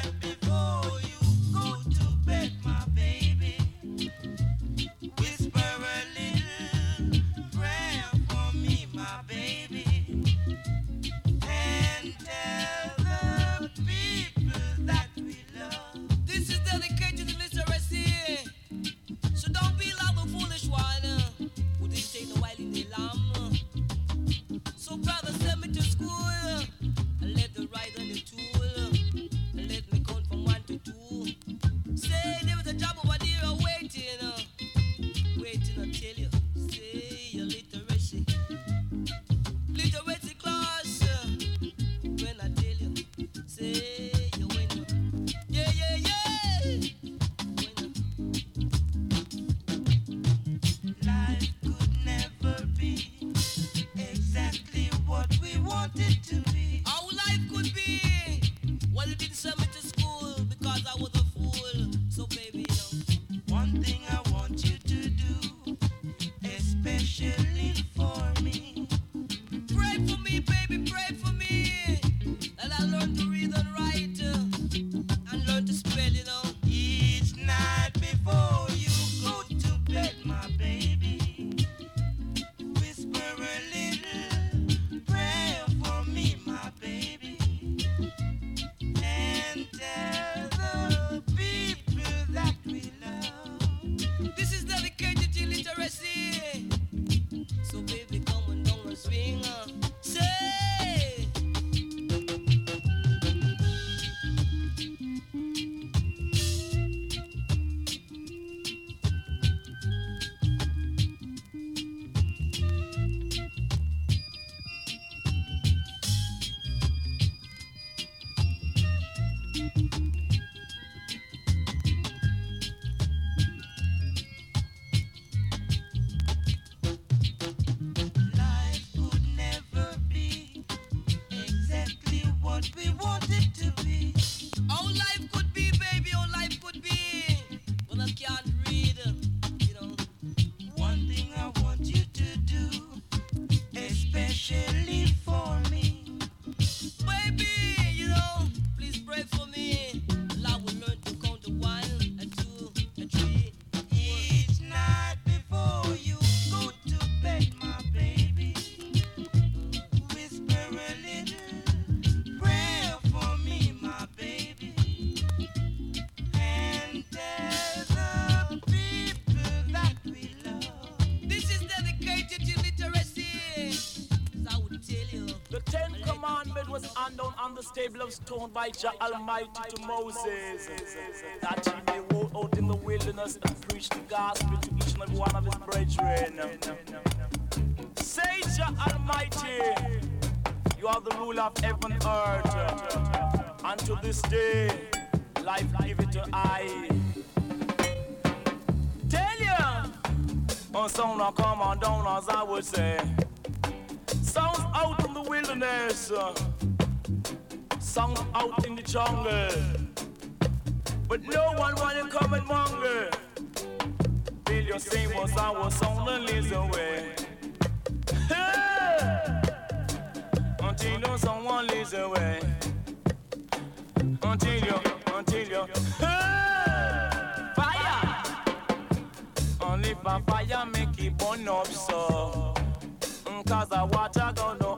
Stone by Jah Almighty to Moses, that he may walk out in the wilderness and preach the gospel to each and every one of his brethren. Say, Jah Almighty, you are the ruler of heaven and earth. And to this day, life give it to I. Tell ya, on sound come on down as I would say. Sounds out in the wilderness. Sounds out in the jungle. But no one wanna come and monger. Feel your same was our sound and lives away. Until someone lives away. Until you, until you. Fire! Only fire make it burn up so. Mm, Cause the water gonna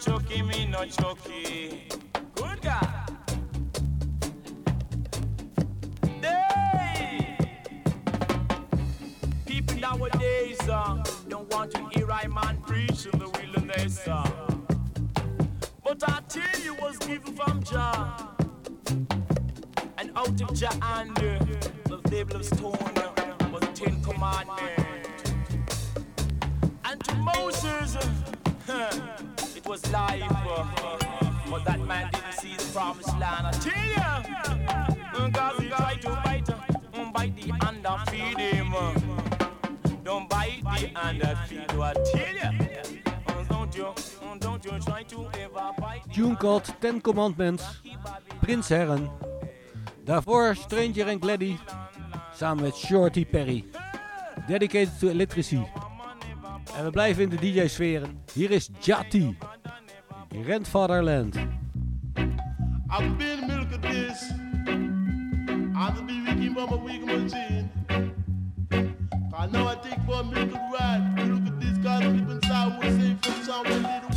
Chucky, me no Chucky. Good God. Hey! People nowadays uh, don't want to hear I man preach in the wilderness. Uh. But I tell you was given from Jah. And out of Jah uh, the table of stone uh, was the Ten Commandments. And to Moses, uh, it was life. But that man didn't see the promised land. I tell ya, cause he tried to bite, uh, bite the hand and feed him. Don't bite the hand that feed you. I tell ya, don't you, uh, don't you try to ever bite. Tune called Ten Commandments, Prins Herren. Daarvoor Stranger and Gladdy, samen met Shorty Perry. Dedicated to Electricity. En we blijven in de DJ-sferen. Hier is Jati, Grandfatherland. I've been milk of this. I've been wiki mama wiki machine. I know I take for milk of ride. Look at this guy deep inside will say from somewhere little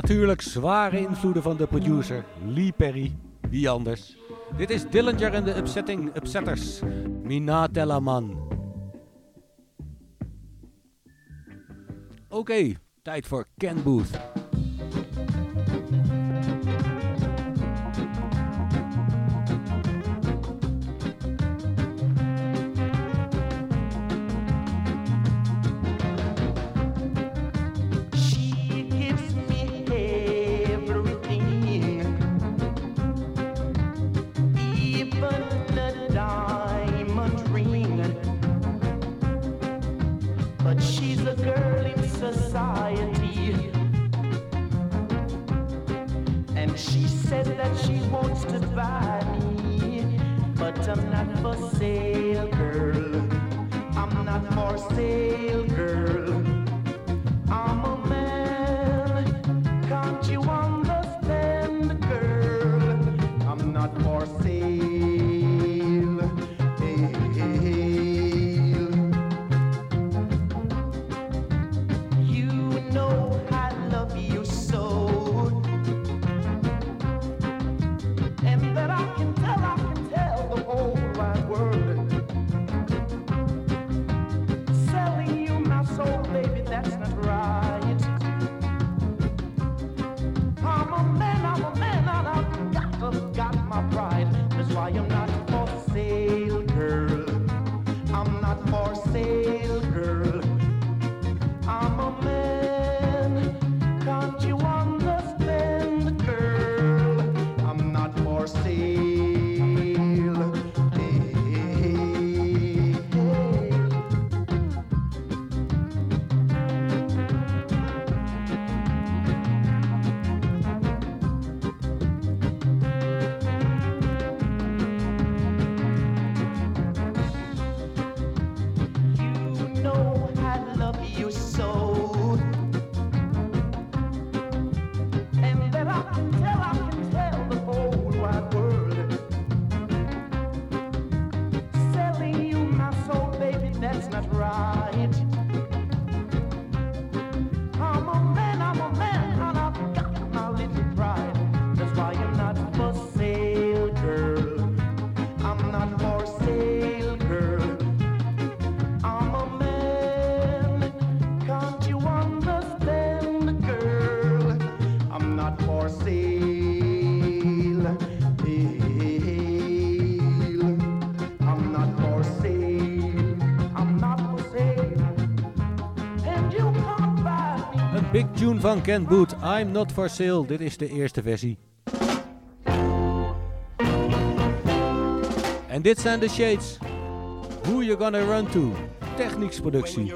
Natuurlijk zware invloeden van de producer Lee Perry, wie anders. Dit is Dillinger en de Upsetting Upsetters, Minatelaman. Oké, tijd voor Ken Booth. van Ken Boot, I'm Not For Sale. Dit is de eerste versie. En dit zijn de shades. Who You Gonna Run To, technicsproductie.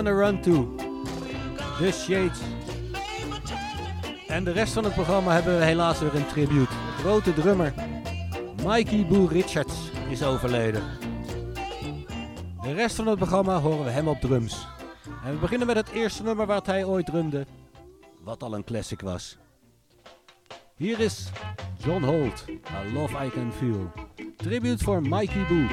Gonna Run To. The Shades. En de rest van het programma hebben we helaas weer een tribute. De grote drummer Mikey Boo Richards is overleden. De rest van het programma horen we hem op drums. En we beginnen met het eerste nummer wat hij ooit drumde. Wat al een classic was. Hier is John Holt, A Love I Can Feel. Tribute voor Mikey Boo.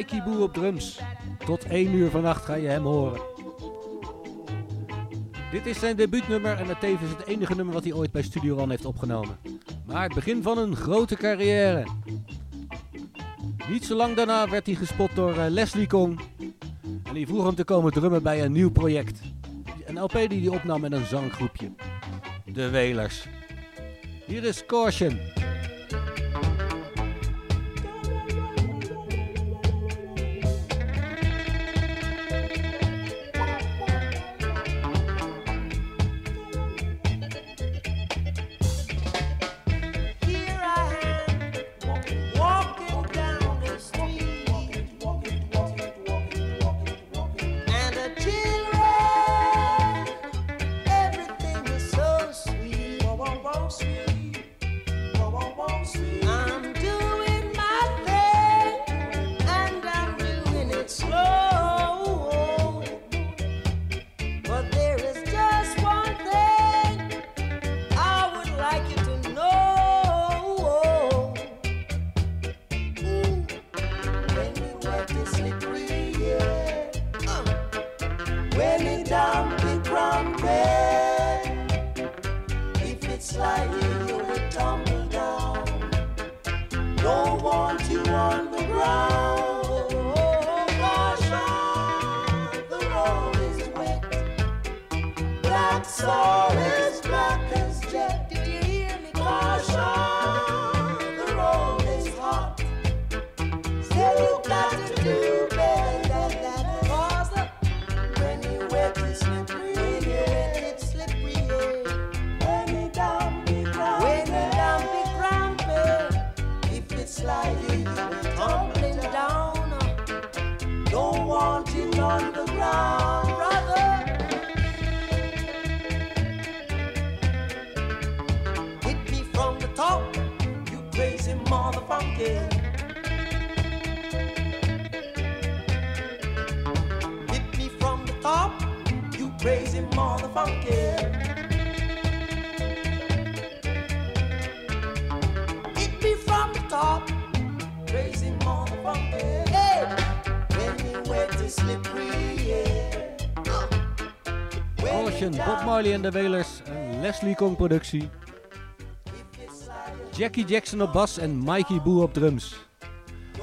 Mikey op drums. Tot 1 uur vannacht ga je hem horen. Dit is zijn debuutnummer en het tevens het enige nummer wat hij ooit bij Studio One heeft opgenomen. Maar het begin van een grote carrière. Niet zo lang daarna werd hij gespot door eh, Leslie Kong. En die vroeg hem te komen drummen bij een nieuw project. Een LP die hij opnam met een zanggroepje. De Wailers. Hier is Caution. Crazy motherfucker. Hit me from the top, crazy motherfucker. Hey, when you wet is slippery, yeah. Caution, Bob Marley en de Wailers, een Leslie Kong productie. Jackie Jackson op bas en Mikey Boo op drums.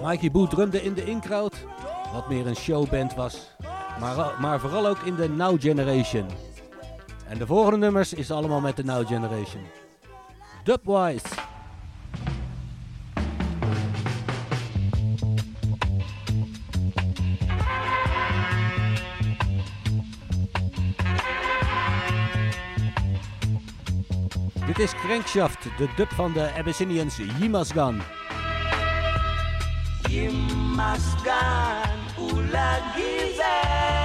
Mikey Boo drumde in de In-Crowd, wat meer een showband was. Maar, maar vooral ook in de Now Generation. En de volgende nummers is allemaal met de Now Generation. Dubwise. Dit is Crankshaft, de dub van de Abyssinians Yimasgan. Yimasgan la guisère.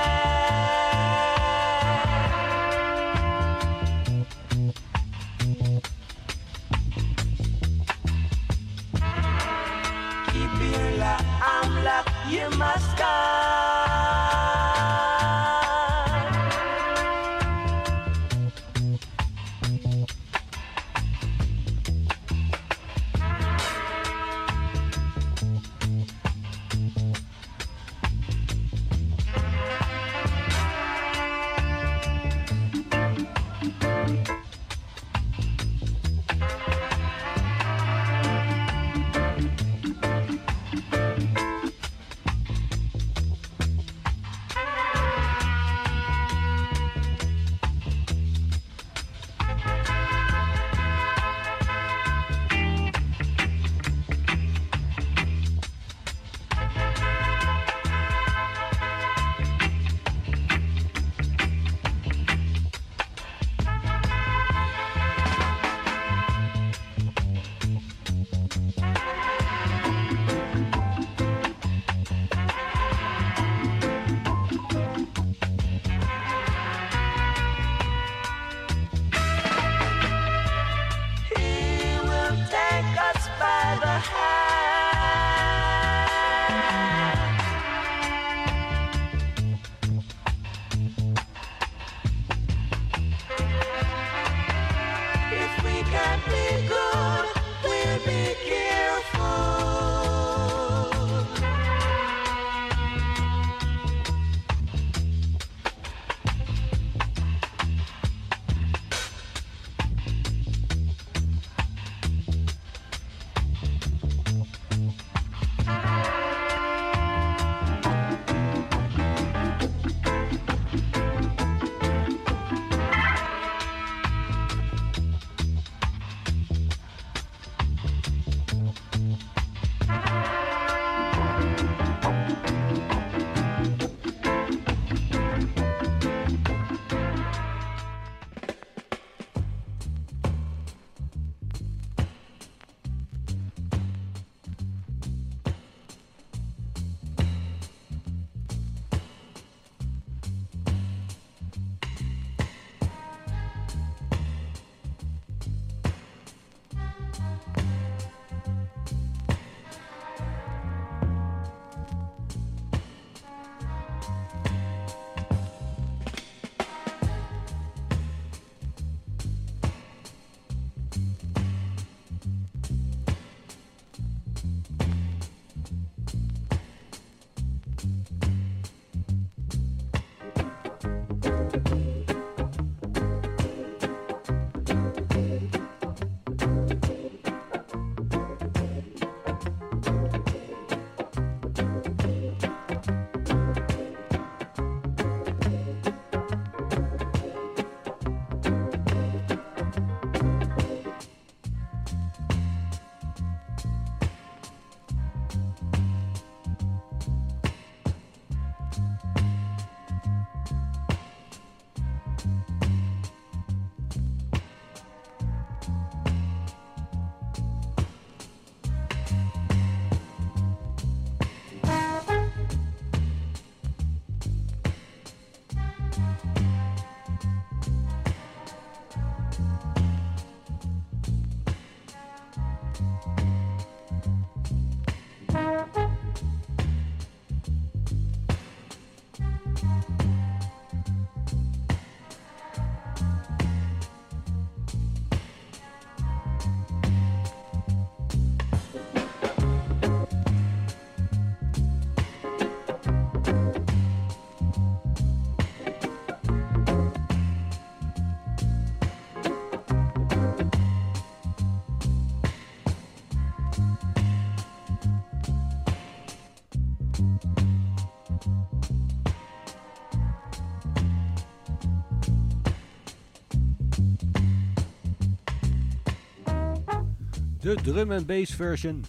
De drum and bass version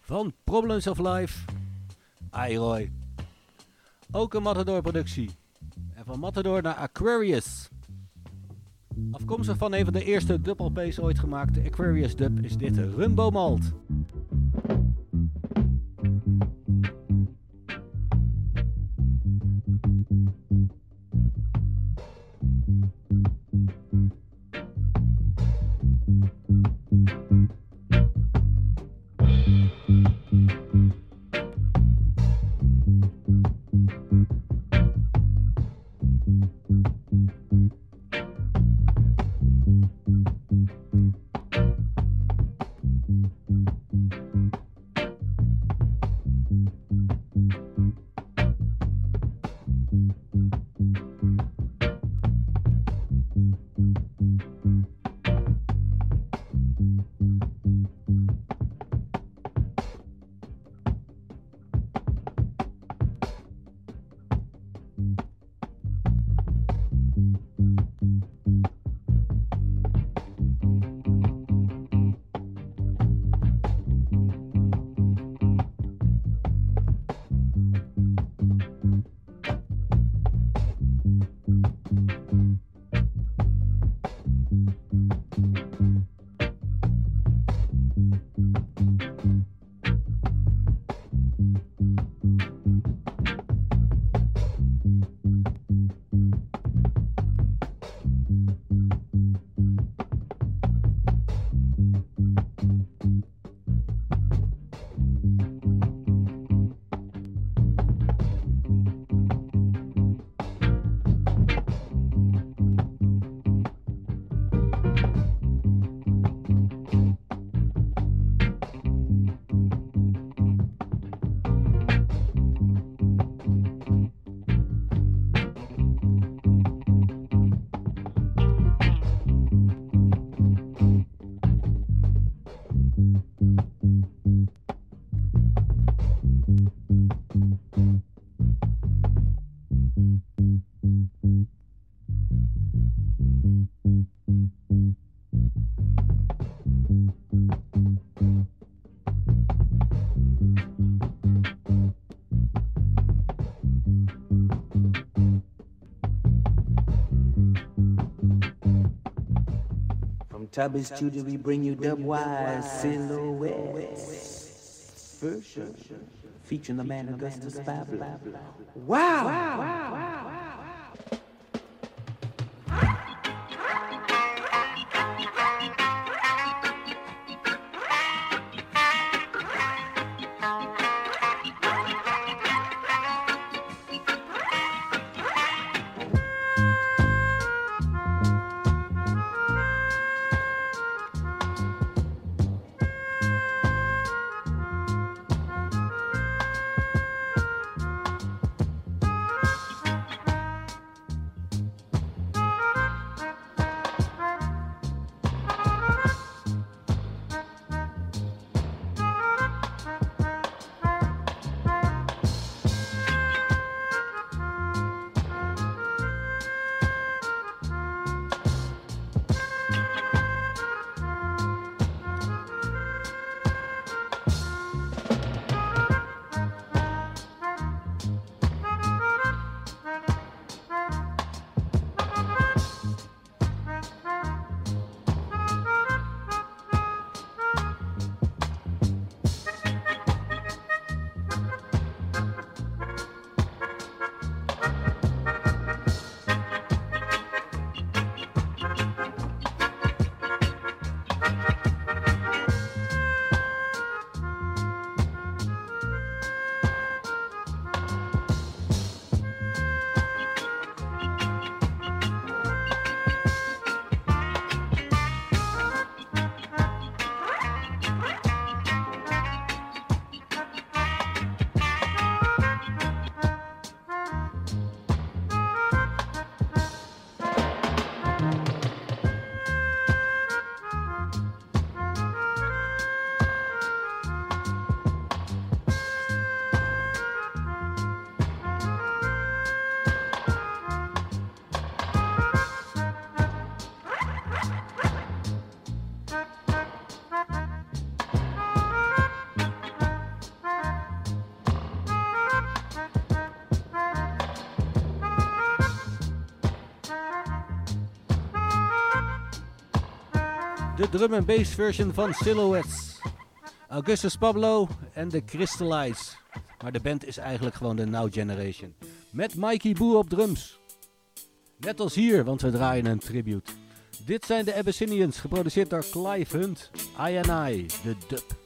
van Problems of Life. Roy. Ook een Matador productie. En van Matador naar Aquarius. Afkomstig van een van de eerste dub LP's ooit gemaakt, de Aquarius dub, is dit Rumbo Malt. Tubby Studio, we bring you dubwise silhouettes. Version uh, featuring the man Augustus Pablo. Wow! de drum and bass version van Silhouettes. Augustus Pablo en de Crystallize. Maar de band is eigenlijk gewoon de Now Generation. Met Mikey Boo op drums. Net als hier, want we draaien een tribute. Dit zijn de Abyssinians, geproduceerd door Clive Hunt. I and I, de dub.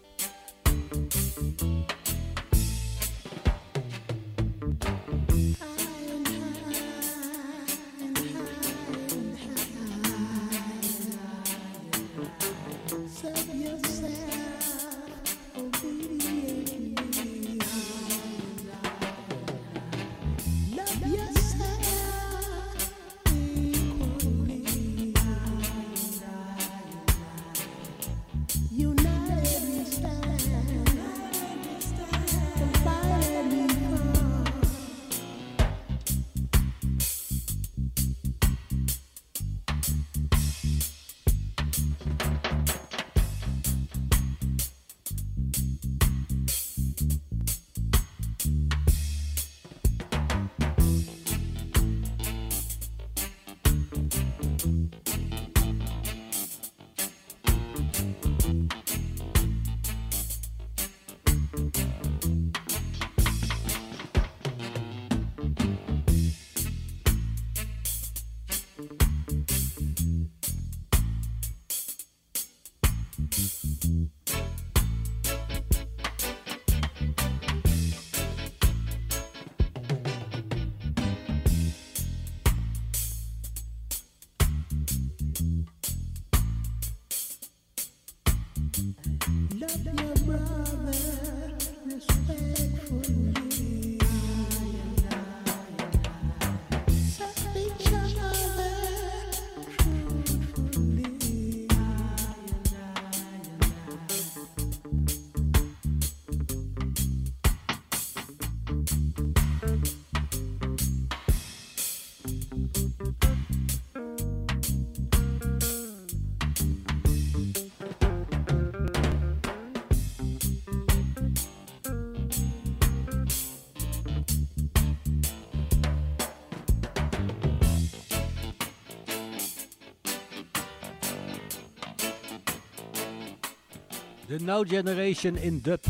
Now Generation in dub.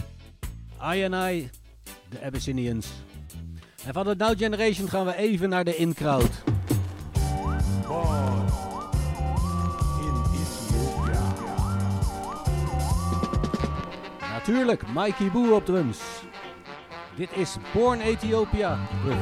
I and I, de Abyssinians. En van de Now Generation gaan we even naar de in-crowd. Natuurlijk, Mikey Boo op drums. Dit is Born Ethiopia, de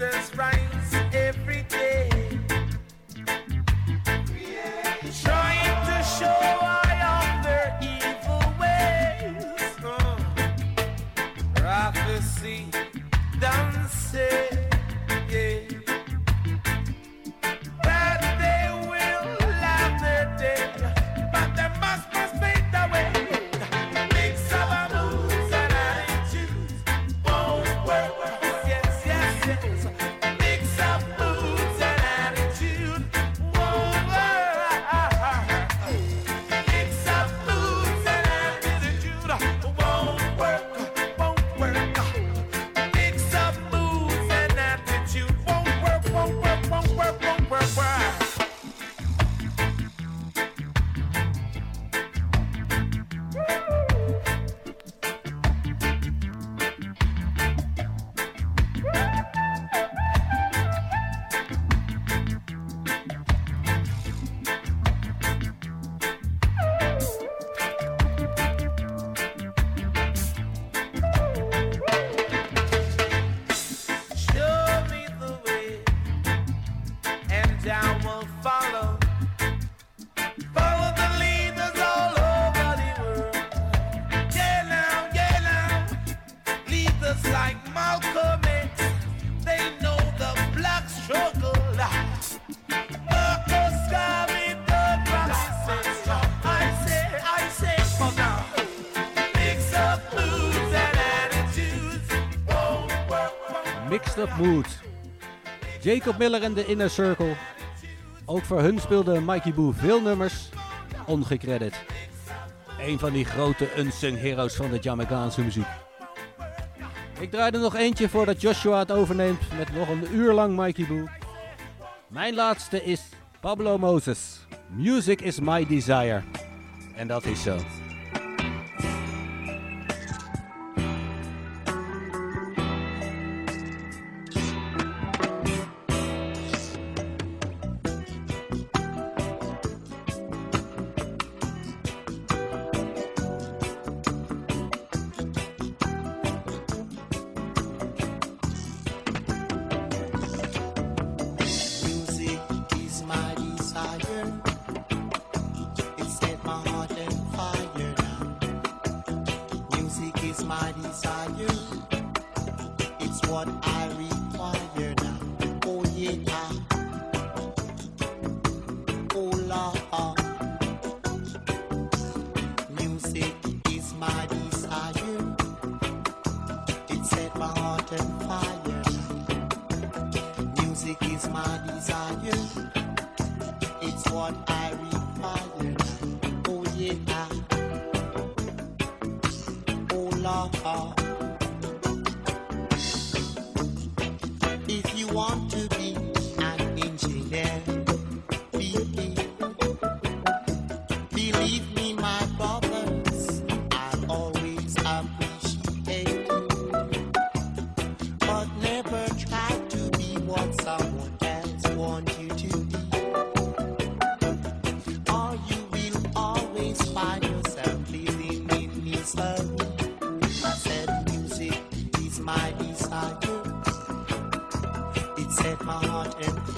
just right. Jacob Miller en de Inner Circle. Ook voor hun speelde Mikey Boo veel nummers, ongecredit. Een van die grote unsung heroes van de Jamaicaanse muziek. Ik draai er nog eentje voordat Joshua het overneemt met nog een uur lang Mikey Boo. Mijn laatste is Pablo Moses. Music is my desire. En dat is zo.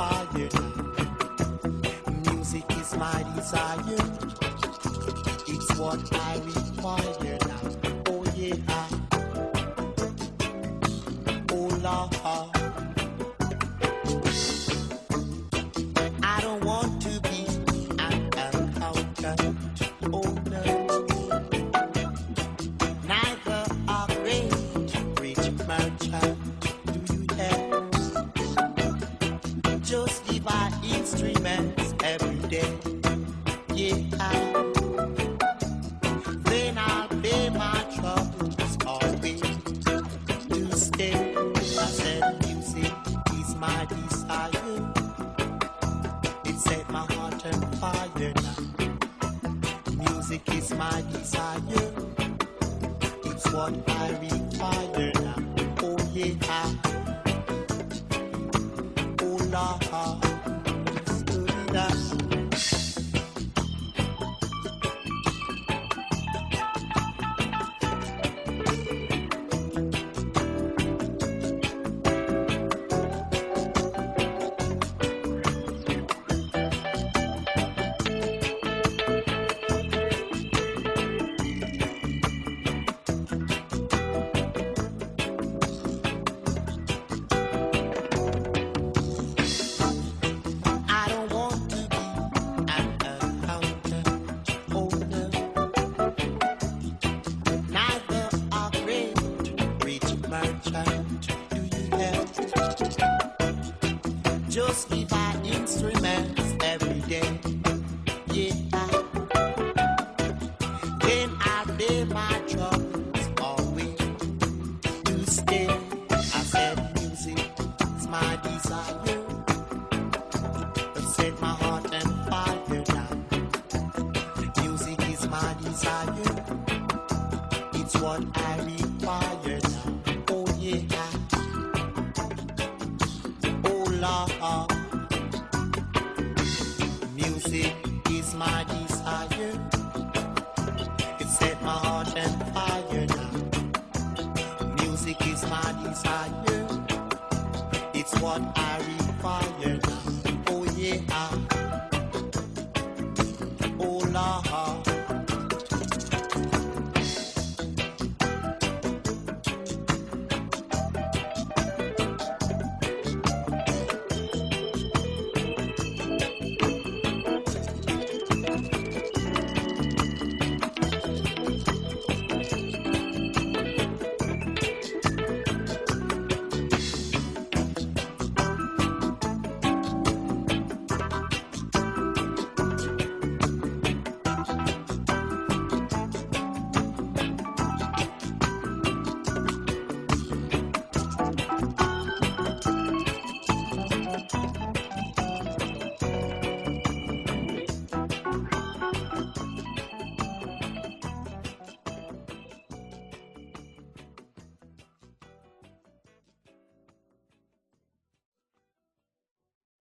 On